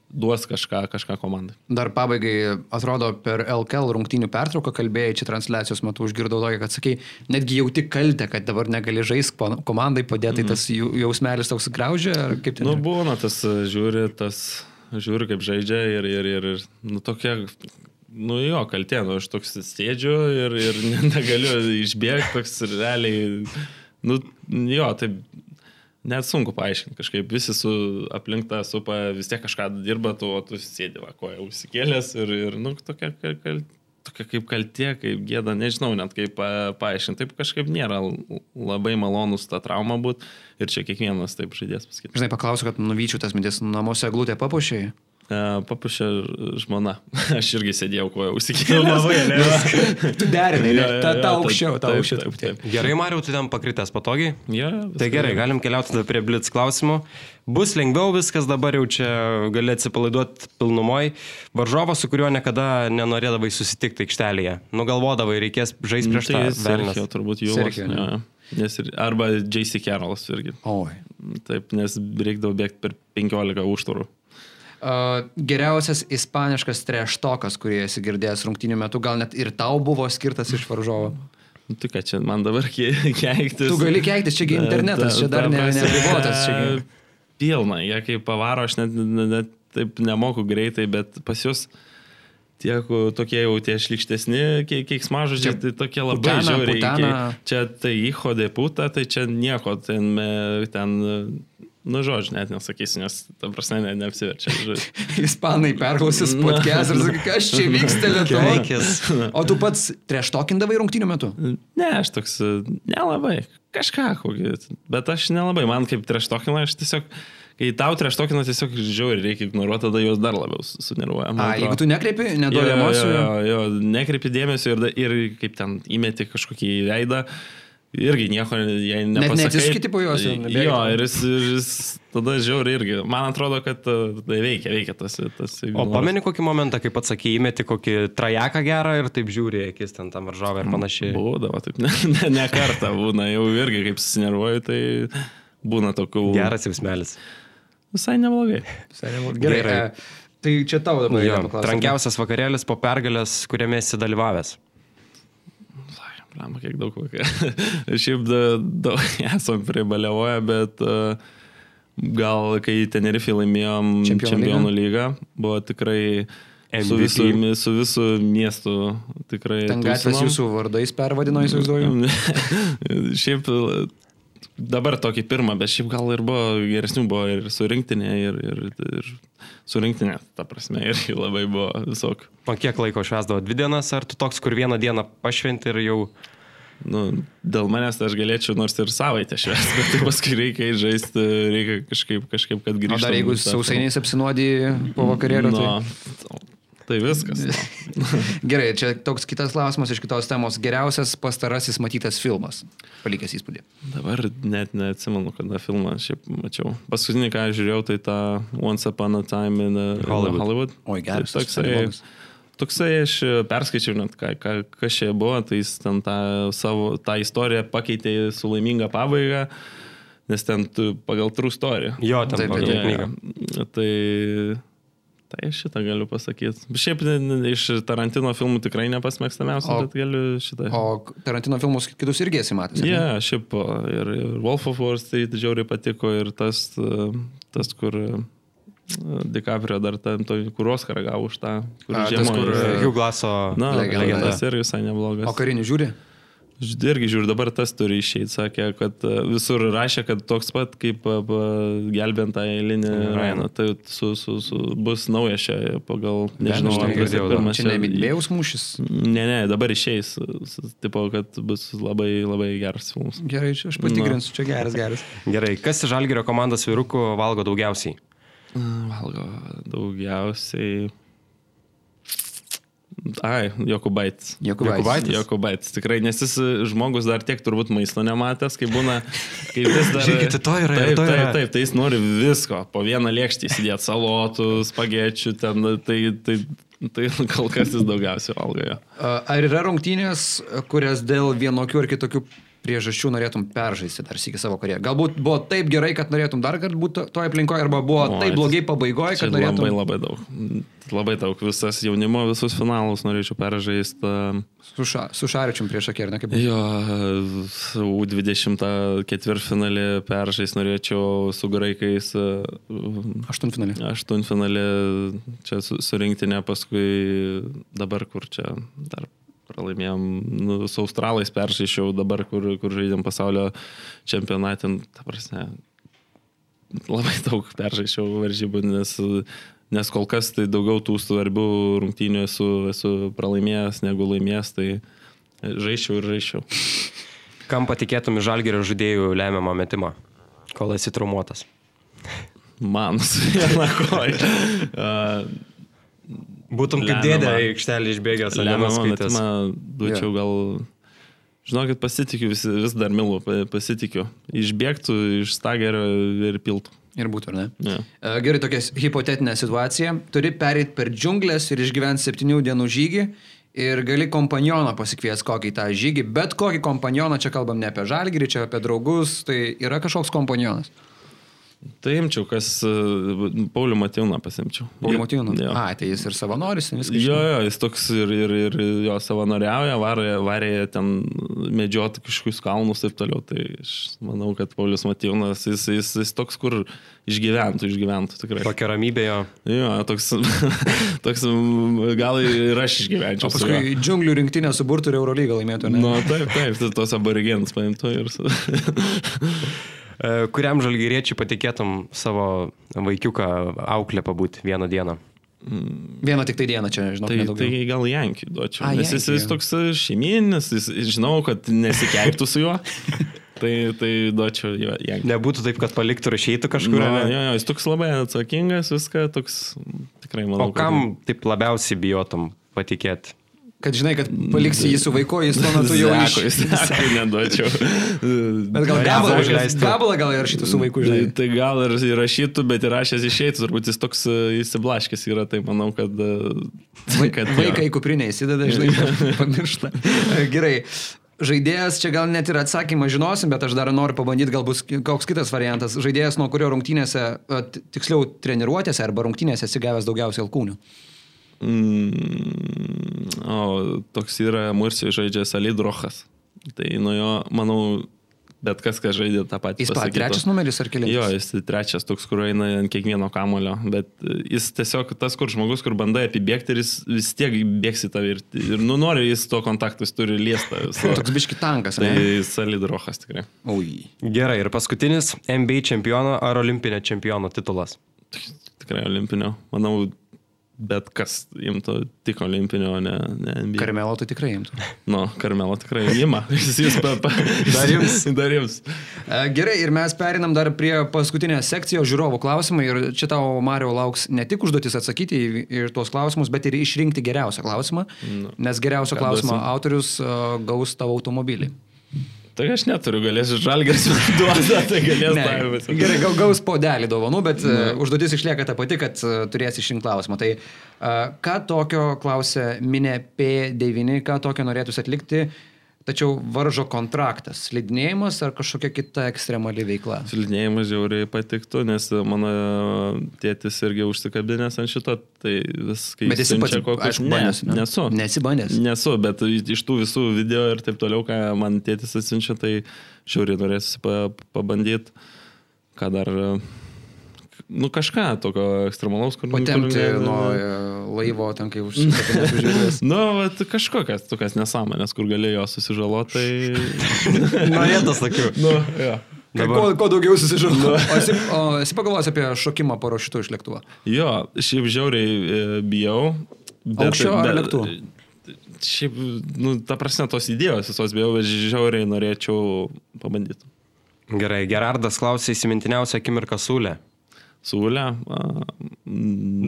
duos kažką, kažką komandai. Dar pabaigai, atrodo, per LKL rungtynių pertrauką kalbėjai, čia transliacijos metu užgirdau tokį, kad sakai, netgi jauti kaltę, kad dabar negali žaisti komandai padėti, mm. tas jausmelis toks graužia, ar kaip tai? Nu, būna tas, žiūri, tas, žiūri, kaip žaidžia ir, ir, ir, ir nu, tokia Nu jo, kaltė, nu aš toks sėdžiu ir, ir negaliu išbėgti, toks realiai, nu jo, taip net sunku paaiškinti kažkaip, visi su aplinkta supa, vis tiek kažką dirba, tu, o tu sėdi, va, koja užsikėlęs ir, ir nu, tokia, kal, tokia kaip kaltė, kaip gėda, nežinau net kaip pa, paaiškinti, taip kažkaip nėra labai malonus ta trauma būt ir čia kiekvienas taip žaidės pasakyti. Žinai, paklausiu, kad nuvyčiau tas mintis, namuose glūtė papušiai. Papušė žmona. Aš irgi sėdėjau, jau užsikėliau. tu derinai, ne? Ta, ta aukščiau, ta aukščiau truputėlį. Gerai, Mariu, tu ten pakritęs patogiai? Ja, tai gerai, galim keliauti tada prie blitz klausimų. Bus lengviau viskas, dabar jau čia gali atsipalaiduoti pilnumoj. Varžovas, su kuriuo niekada nenorėdavai susitikti aikštelėje. Nugalvodavai, reikės žaisti prieš tai tą. Sergio, turbūt jau. Sergio, ja. Nes ir, arba JC Carrollas irgi. Oi. Taip, nes reikdavo bėgti per 15 užtvarų. Uh, geriausias ispaniškas treštokas, kurį esi girdėjęs rungtinių metų, gal net ir tau buvo skirtas iš varžovo. Nu, tai ką čia man dabar keiktis? Tu gali keiktis, čiagi internetas, čia dar neribotas. Ne pilna, jie kaip pavaro, aš net, net, net taip nemoku greitai, bet pas jūs tie tokie jau tie šlikštesni keiksmažodžiai, tai tokie labai putana, žiauriai. Putana. Čia tai įho de puta, tai čia nieko, ten, ten Nu, žodžiu, net nesakysiu, nes, ta prasme, ne, neapsiverčia. Ispanai perklausys podcast ir sakai, kas čia vyksta Lietuvoje. O tu pats treštokindavai rungtynių metu? Ne, aš toks nelabai. Kažką, kokį. Bet aš nelabai. Man kaip treštokina, aš tiesiog kai tau treštokina tiesiog žiauri reikia ignoruoti, tada jos dar labiau sunervuoja. A, jeigu tu nekreipi, neduodi emocijų. Jo, jo, jo, nekreipi dėmesio ir, ir kaip ten įmeti kažkokį veidą. Irgi nieko jai nepasakai. Net neatsiskiti po jos. Jo, ir jis, jis tada žiauri irgi. Man atrodo, kad e, tai veikia, veikia tas. tas o pameni kokį momentą, kaip pats sakė, įmeti kokį trajeką gerą ir taip žiūri, akis ten tam varžovai ir panašiai. Būdavo, taip ne, ne, ne kartą būna, jau irgi kaip susinervuoju, tai būna tokių. Geras jausmelis. Visai neblogai. Visai neblogai. Gerai. Gerai. E, tai čia tavo dabar. Jo, trankiausias vakarėlis po pergalės, kuriame esi dalyvavęs. Lam, kiek daug kokia. Šiaip da- daug esam pribalevoję, bet uh, gal kai Tenerife laimėjom Čempionų Čempionų lygą, buvo tikrai su MVP. visu, mi- su visu miestu tikrai. Ten gatvės tūsinom. jūsų vardais pervadino, įsivaizduoju. šiaip dabar tokį pirmą, bet šiaip gal ir buvo geresnių, buvo ir surinktinė, ir, ir, ir surinktinė, ta prasme, irgi labai buvo visokių. O kiek laiko švesdavo? Dvi dienas, ar tu toks, kur vieną dieną pašventi ir jau... Nu, dėl manęs tai aš galėčiau nors ir savaitę švęsti, bet tai paskui reikia eit žaisti, reikia kažkaip, kažkaip kad O grįžtų. dar jeigu sausainiais apsinuodį po vakarėlio. Tai... Tai viskas. Gerai, čia toks kitas klausimas iš kitos temos. Geriausias pastarasis matytas filmas. Palikęs įspūdį. Dabar net neatsimenu, kada filmą šiaip mačiau. Paskutinį, ką žiūrėjau, tai tą Once Upon a Time in uh, Hollywood. Hollywood. Oi, geras. Tai Toksai, toksai aš perskaičiau net, ką, ką, kas čia buvo, tai jis ten tą, savo, tą istoriją pakeitė su laiminga pabaiga, nes ten tu, pagal true story. Jo, ten Taip, pagal knygą. Tai, tai šitą galiu pasakyti. Šiaip iš Tarantino filmų tikrai nepasmėgstamiausias, bet galiu šitą. O Tarantino filmus kitus irgi esi matęs? Ne, yeah, šiaip ir, ir Wolf of Wall Street žiauriai patiko ir tas, e, tas kur e, DiCaprio dar ten, to, kur Oscarą gavo už tą, kur A, tas, žiemojo. kur, Ir- Hugh Glasso Na, legenda. legenda. Tas irgi visai neblogas. O karinių žiūri? Irgi žiūriu, dabar tas turi išeiti, sakė, kad e, visur rašė, kad toks pat kaip e, gelbėjant tą eilinį. Ryaną. Tai su, su, su, bus naujas čia pagal, nežinau, aš antras dar. pirmas. Čia ne Midlėjaus mūšis. Ne, ne, dabar išeis. Tipo, kad bus labai, labai geras filmas. Gerai, čia aš patikrinsiu, čia geras, geras. Gerai, kas iš Žalgerio komandos vyrukų valgo daugiausiai? Valgo daugiausiai. Ai, Jokubaitis. Jokubaitis. Jokubaitis. Tikrai, nes jis e, žmogus dar tiek turbūt maisto nematęs, kai būna, kai vis dar... Žiūrėkite, to yra, taip, to taip, yra. taip, tai jis nori visko, po vieną lėkštį įsidėti salotų, spagečių, ten, tai, tai, tai kol kas jis daugiausiai valgo jo. Ar yra rungtynės, kurias dėl vienokių ar kitokių priežasčių norėtum peržaisti dar sėki savo karjerą? Galbūt buvo taip gerai, kad norėtum dar kartą būti toje aplinkoje, arba buvo Oi, taip blogai pabaigoje, kad norėtum... labai labai daug. Labai daug. Visas jaunimo, visus finalus norėčiau peržaisti. Su, ša, su Šaričium prieš akį, ar ne kaip? Jo, U20 ketvirtfinalį peržais norėčiau su graikais Aštuntfinalį. aštuntfinalį čia su, surinkti, ne paskui dabar, kur čia dar pralaimėjom, nu, su australais peržaišiau dabar, kur, kur žaidėm pasaulio čempionatį, nu, ta prasme, labai daug peržaišiau varžybų, nes, nes kol kas tai daugiau tų svarbių rungtynių esu, esu pralaimėjęs negu laimėjęs, tai žaičiau ir žaičiau. Kam patikėtum Žalgerio žaidėjų lemiamą metimą, kol esi traumuotas? Man su viena koja. Uh, Būtum kaip dėdė aikštelį išbėgęs, ar nenuskaitęs. metimą duočiau gal... Žinokit, pasitikiu, vis, vis dar milu, pa- pasitikiu. Išbėgtų iš stagerio ir piltų. Ir būtų, ar ne? Ne. E, Gerai, tokia hipotetinė situacija. Turi pereiti per džiunglės ir išgyventi septynių dienų žygį ir gali kompanioną pasikviesti kokį tą žygį, bet kokį kompanioną, čia kalbam ne apie žalgyrį, čia apie draugus, tai yra kažkoks kompanionas. Tai imčiau, kas uh, Paulių Matilną pasimčiau. Paulių Motyną. Jo. A, tai jis ir savanoris, viskas. Jo, jo, jis toks ir, ir, ir jo savanoriauja, varė, varė ten medžioti kažkokius kalnus ir taip toliau. Tai aš manau, kad Paulius Matilnas, jis, jis, jis toks, kur išgyventų, išgyventų tikrai. Tokia ramybė jo. Jo, toks, toks gal ir aš išgyvenčiau. O paskui džiunglių rinktinę suburtų ir Eurolygą laimėtų, ne? Nu, taip, taip, tai tos aborigenus paimtų ir... E, Kuriam žalgyriečiui patikėtum savo vaikiuką auklę pabūti vieną dieną? Vieną tik tai dieną čia, žinau, Tai, nedaugiau. tai gal Jankį duočiau. A, Nes jis, Yankee. jis toks šeiminis, jis žinau, kad nesikeiktų su juo. tai, tai duočiau jo Jankį. Nebūtų taip, kad paliktų ir išeitų kažkur. Ane? jo, jo, jis toks labai atsakingas, viską toks tikrai manau. O kam taip labiausiai bijotum patikėti? Kad žinai, kad paliksi jį su vaiku, jis tuo metu jau iš... Zekai neduočiau. Bet gal gabalą, užleistų. gabalą gal įrašytų su vaiku, Tai, žinai. tai gal ir įrašytų, bet įrašęs išeitų, turbūt jis toks e, įsiblaškęs yra, tai manau, kad... e, kad. Vaikai į kuprinę įsideda, žinai, pamiršta. Gerai. Žaidėjas, čia gal net ir atsakymą žinosim, bet aš dar noriu pabandyti, gal bus koks kitas variantas. Žaidėjas, nuo kurio rungtynėse, tiksliau treniruotėse arba rungtynėse esi gavęs daugiausiai alkūnių. Mm, o toks yra Mursijai žaidžia Salid Rojas. Tai nuo jo, manau, bet kas, kas žaidė tą patį. Jis pat trečias numeris ar kelias? Jo, jis trečias toks, kur eina ant kiekvieno kamulio, bet jis tiesiog tas, kur žmogus, kur bandai apibėgti ir jis vis tiek bėgsi tavį ir, ir nu nori jis to kontaktų, jis turi liestą. Toks biški tankas, tai ne? salidrochas tikrai. Ui. Gerai, ir paskutinis NBA čempiono ar olimpinio čempiono titulas. Tikrai olimpinio. Manau, bet kas imtų tik olimpinio, ne, ne NBA. Karmelo tai tikrai imtų. Nu, Karmelo tikrai ima. Jis, jis pa, pa, Dar jums. Dar jums. E, Gerai, ir mes perinam dar prie paskutinės sekcijos žiūrovų klausimai. Ir čia tau, Mario, lauks ne tik užduotis atsakyti į, į tuos klausimus, bet ir išrinkti geriausią klausimą. Nes geriausio klausimo autorius uh, gaus tavo automobilį. Tai aš neturiu, galėsiu žalgės duoti, tai galės Ne, davyti. gerai, gal gaus podelį dovanų, bet uh, užduotis išlieka ta pati, kad uh, turės išrinkti klausimą. Tai uh, ką tokio klausė Minė P9, ką tokio norėtųsi atlikti, tačiau varžo kontraktas, slidinėjimas ar kažkokia kita ekstremali veikla? Slidinėjimas žiauriai patiktų, nes mano tėtis irgi užsikabinęs ant šito, tai vis kai... Bet esi pats, kokius- aišku, ne, bandęs. ne? Nesu. Nesi bandęs. Nesu, bet iš tų visų video ir taip toliau, ką man tėtis atsiunčia, tai žiauriai norėsiu pa, pabandyti, ką dar... Nu kažką tokio ekstremalaus, kur... Patemti kur- nuo e, laivo, ten kai užsikabinęs Nu, vat, kažkokias, tokias nesąmonės, kur galėjo susižaloti, tai... Norėtas tokių. nu, jo. Dabar... Kuo, kuo daugiau susižinau. O esi, o esi pagalvojęs apie šokimą parašiutų iš lėktuvo? Jo, šiaip žiauriai e, bijau. Aukščio ar lėktuvo? Šiaip, nu, ta prasme, tos idėjos visos bijau, bet žiauriai norėčiau pabandyti. Gerai, Gerardas klausė įsimintiniausią akimirką Sūlę. Sūlę.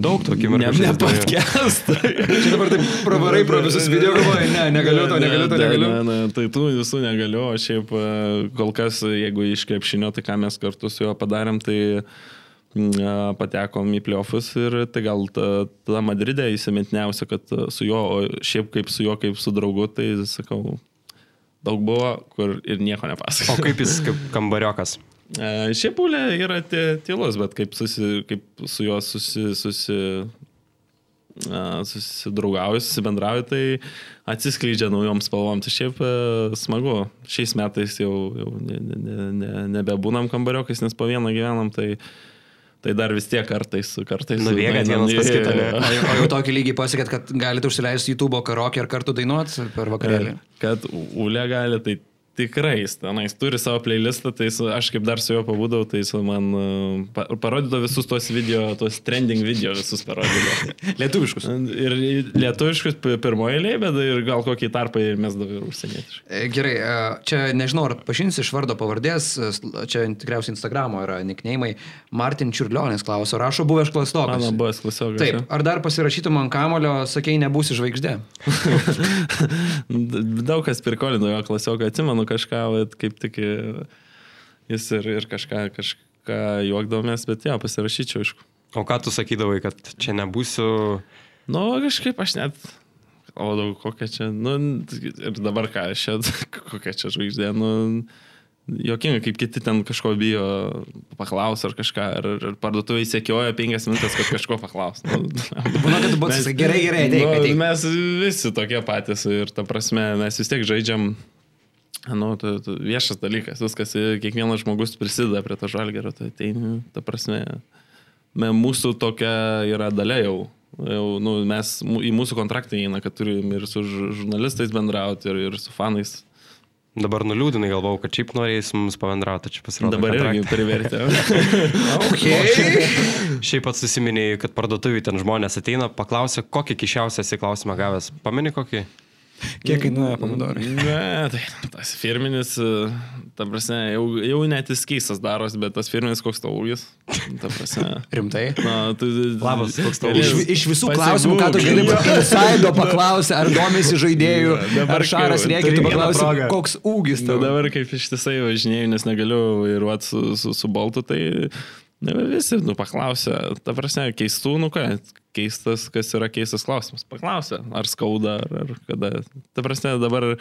Daug tų akimirkų Ne, ne podcast'ą. Čia dabar taip pravarai pro visus video, galvoju, ne, negaliu to, negaliu to, Ne, negaliu. Ne, ne, tai tų visų negaliu, o šiaip kol kas, jeigu iš krepšinio, tai ką mes kartu su juo padarėm, tai mm, patekom į pliofus ir tai gal ta, ta Madride įsimintiniausia, kad su juo, o šiaip kaip su juo, kaip su draugu, tai sakau, daug buvo, kur ir nieko O nepasakau. kaip jis, kaip kambariokas? E, Šiaip pulė yra ty- tylus, bet kaip, susi, kaip su juo susi, susi, a, susidraugauju, susibendrauju, tai atsiskleidžia naujom spalvom. Tai šiaip e, smagu. Šiais metais jau, jau ne, ne, ne, ne, nebebūnam kambariokais, nes po vieną gyvenam, tai, tai dar vis tiek kartais, kartais. Nubėgat nueinam vienas pas kitą, ne? O jau tokį lygį pasiekėt, kad galite užsileisti YouTube karokį ir kartu dainuoti per vakarėlį. Kad Ule gali, tai tikrai jis tenais turi savo playlistą, tai jis- aš kaip dar su juo pabūdau, tai jis man e, pa- parodydavo visus tos video, tos trending video visus parodydavo. Lietuviškus. Ir lietuviškus pi- pirmoje eilėje, bet ir gal kokį tarpą ir mes dabar užsienietiškai. E, Gerai, e, čia nežinau, ar pažins iš vardo pavardės, čia tikriausiai Instagramo yra nikneimai. Martin Čiurlionis klauso, rašo buvęs klastokas. Mano buvęs klasiokas. Taip, ar dar pasirašytum ant kamulio, sakei, nebūsi žvaigždė? Daug kas pirkolino jo klasioką, atsimenu kažką, vat, kaip tik jis ir, ir kažką, kažką juokdomės, bet jo, pasirašyčiau, aišku. O ką tu sakydavai, kad čia nebūsiu... Nu, kažkaip aš net. O daug kokia čia, nu, ir dabar ką, aš čia, kokia čia žvaigždė, nu, jokinga, kaip kiti ten kažko bijo paklaus ar kažką, ar, ar parduotuvai sekioja penkias minutės, kad kažko paklaus. Nu, Būna, kad tu sakai, gerai, gerai, ateik, nu, ateik. Mes visi tokie patys ir ta prasme, mes vis tiek žaidžiam. Nu, tai, tai viešas dalykas, viskas, kiekvienas žmogus prisideda prie to žalgerio, tai, tai ta prasme, me, mūsų tokia yra dalia jau. jau nu, mes į mūsų kontraktą įeina, kad turim ir su žurnalistais bendrauti, ir, ir su fanais. Dabar nuliūdinai galvau, kad šiaip norėjai su mums pabendrauti, čia pasirodo. Dabar irgi privertė. Okay. Šiaip pats susiminėjai, kad parduotuvį ten žmonės ateina, paklausia, kokį kišiausią esi klausimą gavęs. Pameni kokį? Kiek kainuoja pomidorai? Ne, tai tas firminis, e, ta prasme, jau, jau net jis keistas daros, bet tas firminis koks tavo ūgis. Ta prasme. Rimtai? Na, tu, Labas, koks Iš, ūgis? iš visų Pasigūglink. klausimų, ką tu gali insaido paklausti, ar domisi žaidėjų, Dabar ar šaras reikia, tu progą. koks ūgis Na, tavo. dabar kaip ištisai važinėjau, nes negaliu vairuoti su, su, su boltu, tai ne, visi, nu, paklausė, ta prasme, keistų, nu ką, keistas, kas yra keistas klausimas. Paklausė, ar skauda, ar, ar kada. Ta prasme, dabar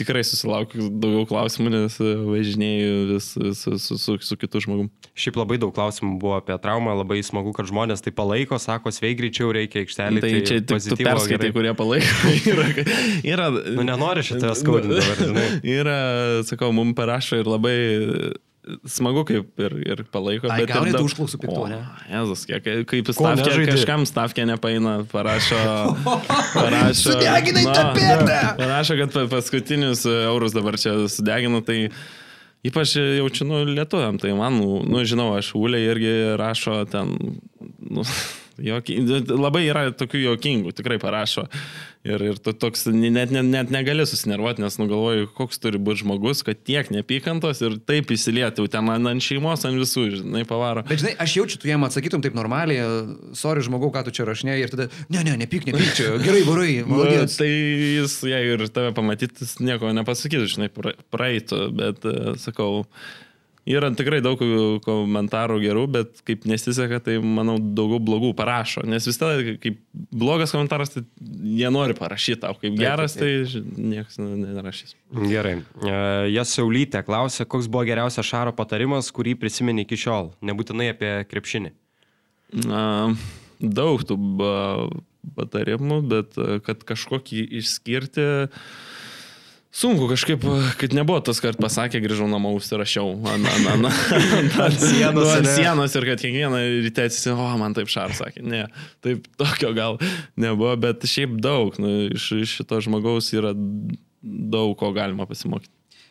tikrai susilaukiu daugiau klausimų, nes važinėjau vis su, su, su, su kitu žmogum. Šiaip labai daug klausimų buvo apie traumą, labai smagu, kad žmonės tai palaiko, sako, sveik greičiau reikia aikštelį. Tai, tai čia tik perskaitai, kurie palaiko. yra, yra, nu, nenori šitą skaudinti dabar, žinai. Yra, sakau, mums parašo ir labai smagu kaip ir, ir palaiko. Ai, bet ir tų užklausų piktų, ne? Jezus, kiek, kaip stavkė, kažkam stavkė nepaina, parašo. parašo Sudeginai na, tą pėdą! Parašo, kad pa- paskutinius eurus dabar čia sudegino, tai ypač jaučiu, nu, lietuviam, tai man, nu, žinau, aš Ulė irgi rašo ten, nu, joki, labai yra tokių jokingų, tikrai parašo. Ir, ir tu toks net, net, net negali susinervuoti, nes nugalvoju, koks turi būti žmogus, kad tiek nepykantos ir taip įsilieti, jau ten ant šeimos, ant visų, žinai, pavaro. Bet žinai, aš jaučiu, tu jam atsakytum taip normaliai, sorry žmogau, ką tu čia rašinėjai ir tada, ne, ne, nepyk, nepyk, čia gerai varai, Nu, malodės. tai jis, jei ir tave pamatytis, nieko nepasakytų, žinai, pra- praeitų, bet uh, sakau, yra tikrai daug komentarų gerų, bet kaip nesiseka, tai manau daugiau blogų parašo, nes vis tada, kaip blogas komentaras, tai jie nori parašyti tau, kaip geras, tai niekas ne- nerašys. Gerai. E, Jas Saulytė klausė, koks buvo geriausias Šaro patarimas, kurį prisimeni iki šiol. Nebūtinai apie krepšinį. Na, daug tų patarimų, bet a, kad kažkokį išskirti. Sunku kažkaip, kad nebuvo tas, kad pasakė, grįžau namo, užsirašiau ant, ant, ant, ant, ant sienos, ane? sienos ir kad kiekvieną ryte atsisė, o man taip šar sakė. Ne, taip tokio gal nebuvo, bet šiaip daug. Nu, iš, iš šito žmogaus yra daug ko galima pasimokyti.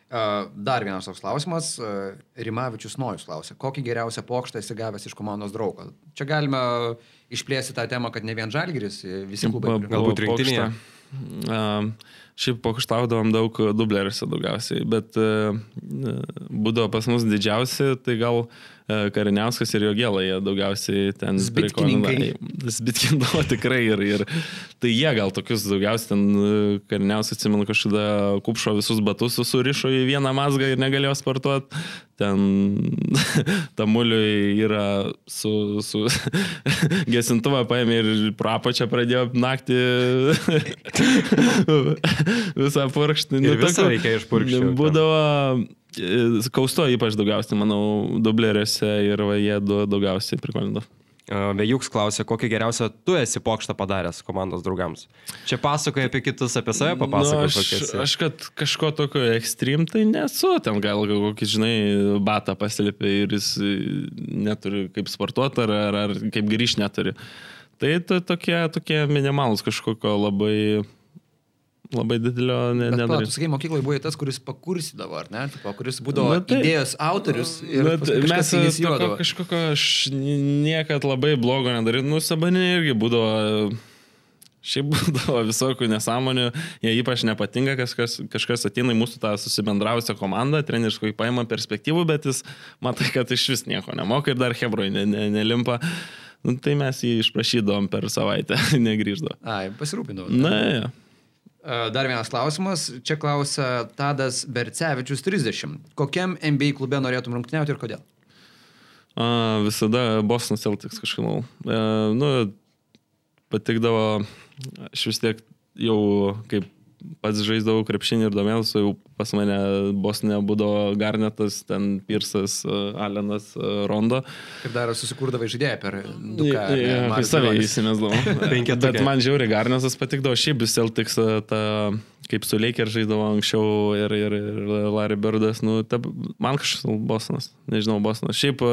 Uh, Dar vienas toks klausimas. Uh, Rimavičius Nojus klausė, kokį geriausią pokštą esi gavęs iš komandos draugo? Čia galime išplėsti tą temą, kad ne vien Žalgiris, visi klubai. Galbūt rinktinėje? pokštą. Šiaip pokštaudavom daug dubleriuose daugiausiai, bet e, būdavo pas mus didžiausi, tai gal e, Kariniauskas ir Jogėlai jie daugiausiai ten prikolina. Zbitkindavo tikrai ir, ir tai jie gal tokius daugiausiai ten e, Kariniauskas, atsimenu, kažkada kupšo visus batus surišo į vieną mazgą ir negalėjo sportuoti. Ten tamuliui yra su, su gesintuvą paėmė ir prapačią pradėjo naktį visą purkštį. Ir visą reikia išpurkšti. Būdavo e, kausto ypač daugiausiai, manau, dubleriuose ir va, jie daugiausiai prikolindavo. Vejuks klausė, kokį geriausią tu esi pokštą padaręs komandos draugams. Čia pasakoja apie kitus, apie save papasakok. nu, aš, aš kad kažko tokio ekstrem tai nesu, ten gal kokį, žinai, batą pasilipė ir jis e, neturi kaip sportuoti ar, ar, ar kaip grįžti neturi. Tai to, tokie, tokie minimalus kažkokio labai, labai didelio ne, nedarė. tu sakai, mokykloje buvo tas, kuris pakursydavo, ar ne? Tipo, kuris būdavo Na, tai- idėjos autorius ir Bet mes tokio, kažkokio aš ni- niekad labai blogo nedaryt, nu sabanė irgi būdavo, šiaip būdavo visokių nesąmonių, jie ypač nepatinka, kažkas, kažkas ateina į mūsų tą susibendrausią komandą, treneris kokį paima perspektyvų, bet jis matai, kad iš vis nieko nemoka ir dar Hebroj ne, ne, nelimpa. Nu, tai mes jį išprašydavom per savaitę, negrįždavo. Ai, pasirūpindavo. Na, ja. E, Dar vienas klausimas. Čia klausia Tadas Bercevičius 30. Kokiam NBA klube norėtum rungtyniauti ir kodėl? A, visada Boston Celtics kažkaip. E, nu, patikdavo, aš vis tiek jau kaip pats žaisdavau krepšinį ir domėjausi, jau pas mane Bosne būdavo Garnetas, ten Pirsas, e, Alenas, e, Rondo. Ir dar susikurdavai žaidėją per du Ja, ja, Kai save įsimesdavau. Bet man žiauri Garnetas patikdavo, šiaip Celtics, e, ta, kaip su Laker žaisdavo anksčiau ir, ir, ir Larry Birdas, nu, ta, man kažkas Bostonas, nežinau, Bostonas. Šiaip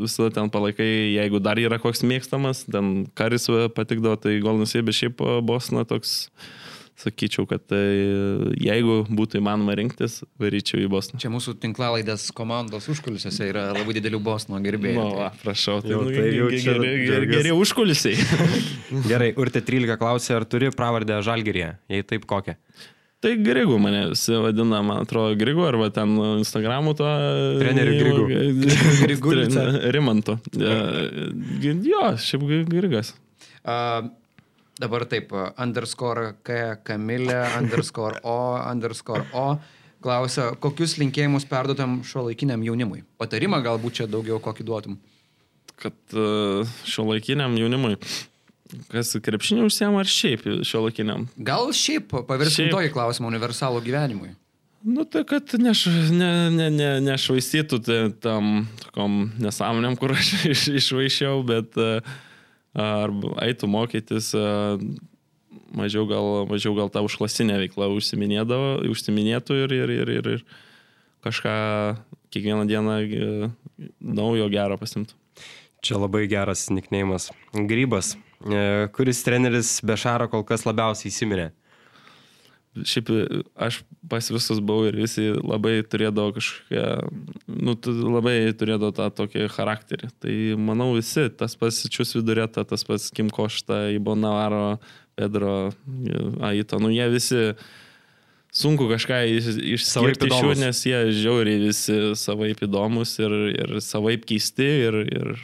visada ten palaikai, jeigu dar yra koks mėgstamas, ten Karis patikdavo, tai Golden State, bet šiaip Bostonas toks, sakyčiau, kad tai, jeigu būtų įmanoma rinktis, varyčiau į Bostoną. Čia mūsų tinklalaidės komandos užkulisiuose yra labai didelių Bosno gerbėjų. Nu, va, prašau, tai, Jau nu, tai jau čia geri, geri, geri užkulisiai. Gerai, Urte 13 klausė, ar turi pravardę Žalgirėje? Jei taip, kokią? Tai Grigų mane visi vadina, man atrodo, Grigų arba ten Instagramų to. Treneriu Grigų. Grigulica. Rimanto. Jo, šiaip Grigas. Uh, dabar taip, uh, underscore K, Kamilė, underscore O, underscore O. Klausia, kokius linkėjimus perduotam šio laikiniam jaunimui? Patarimą galbūt čia daugiau kokį duotum. Kad šio laikiniam jaunimui. Kas krepšiniu užsiema ar šiaip šio laikiniam? Gal šiaip pavirskim Šiaip. tokį klausimą universalų gyvenimui. Nu, tai kad neš, ne, ne, ne, nešvaistytų tam tokom nesąmonėm, kur aš iš, išvaišiau, bet e, arba eitų mokytis, e, mažiau gal, mažiau gal tą užklasinę veiklą užsiminėtų ir, ir, ir, ir, ir kažką kiekvieną dieną e, naujo gero pasimtų. Čia labai geras nikneimas. Grybas. E, Kuris treneris be Šaro kol kas labiausiai įsiminė? Šiaip e, aš pas visus buvau ir visi labai turėdavo kažkokią, nu, labai turėdavo tą tokį charakterį. Tai manau visi, tas pats Čius vidurėta, tas pats Kim Košta, Ibo Navaro, Pedro, e, Aito, nu jie visi sunku kažką iš- Savaip išskirti iš jų, nes jie žiauriai visi savaip įdomus ir, ir savaip keisti ir, ir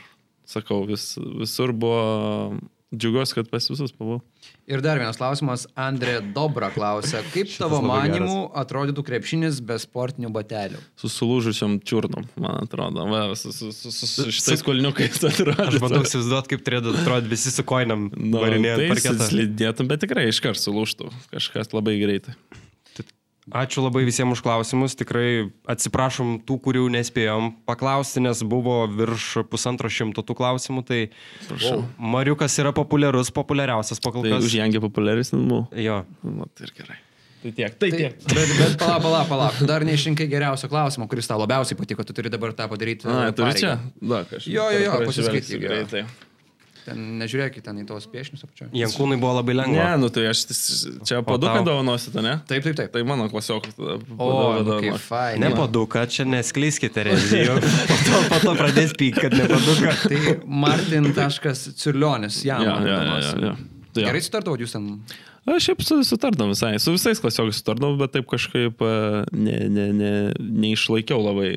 sakau, vis, visur buvo džiugiuosi, kad pas visus buvau. Ir dar vienas klausimas. Andrė Dobra klausia, kaip tavo labai manimų atrodytų krepšinis be sportinių batelių? su sulūžusiom čiurnom, man atrodo. Va, su, su, su, su, su šitais kolniukais atrodo. Aš bandau įsivaizduoti, kaip turėtų atrodyti visi su koinam Nu, varinėjant tai parketą. slidėtum, bet tikrai iškart sulūštų. Kažkas labai greitai. Ačiū labai visiems už klausimus. Tikrai atsiprašom tų, kurių nespėjom paklausti, nes buvo virš pusantro šimto tų klausimų. Tai Prašau. Mariukas yra populiarus, populiariausias pakol Tai kas. už Jangį populiaresnis buvo. Jo. Nu, tai ir gerai. Tai tiek. Tai Tai, tiek. bet, bet palauk, palauk, palauk. Tu dar neišrinkai geriausio klausimo, kuris tau labiausiai patiko. Tu turi dabar tą padaryti. Na, turi čia. Da, kažkaip. Jo, jo, jo, pasiskaityk, greitai. Ten nežiūrėk ten į tos piešinius apačioje. Jankūnai buvo labai Ne, lengva. nu tai aš čia paduką dovanosite, ne? Taip, taip, taip. Tai mano klasiokas. O, nu, kaip fain. Ne paduka, čia neskleiskite rezijų. Po to, po to pradės pyk, kad ne paduka. Tai Martin.Cirlionis, jam. Jo, duodamas. jo, jo. Tai jo. Gerai sutardavot jūs ten. Aš šiaip su- sutardom visai, su visais klasiokais sutardom, bet taip kažkaip e, ne, ne, ne, neišlaikiau labai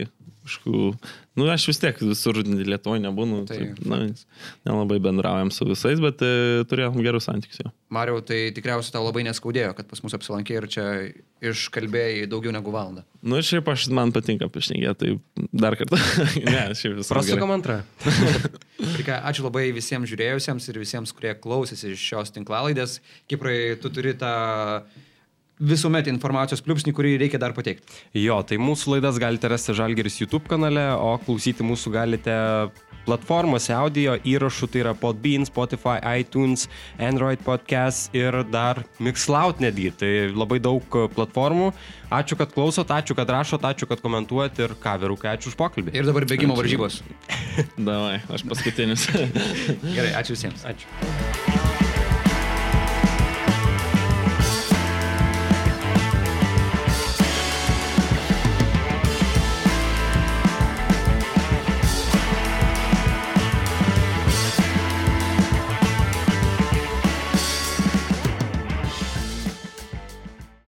kažkokių, nu aš vis tiek visur Lietuvoje nebūnu, Tai- taip, na, nelabai bendraujam su visais, bet e, turėjom gerus santykius. Mariau, tai tikriausiai tau labai neskaudėjo, kad pas mus apsilankė ir čia iškalbėjai daugiau negu valandą. Nu šiaip aš, man patinka pašnekėti, tai dar kartą. ne, šiaip viskas. Prasukam antrą. Ir ką, ačiū labai visiems žiūrėjusiems ir visiems, kurie klausėsi šios tinklalaidės. Kiprai, tu turi tą visuomet informacijos pliūpsnį, kurį reikia dar pateikti. Jo, tai mūsų laidas galite rasti Žalgeris YouTube kanale, o klausyti mūsų galite platformose audio įrašų, tai yra Podbean, Spotify, iTunes, Android podcast ir dar Mixloud netgi. Tai labai daug platformų. Ačiū, kad klausot, ačiū, kad rašot, ačiū, kad komentuojat ir ką, vyrukai, ačiū už pokalbį. Ir dabar bėgimo varžybos. Davai, aš paskutinis. Gerai, ačiū visiems. Ačiū.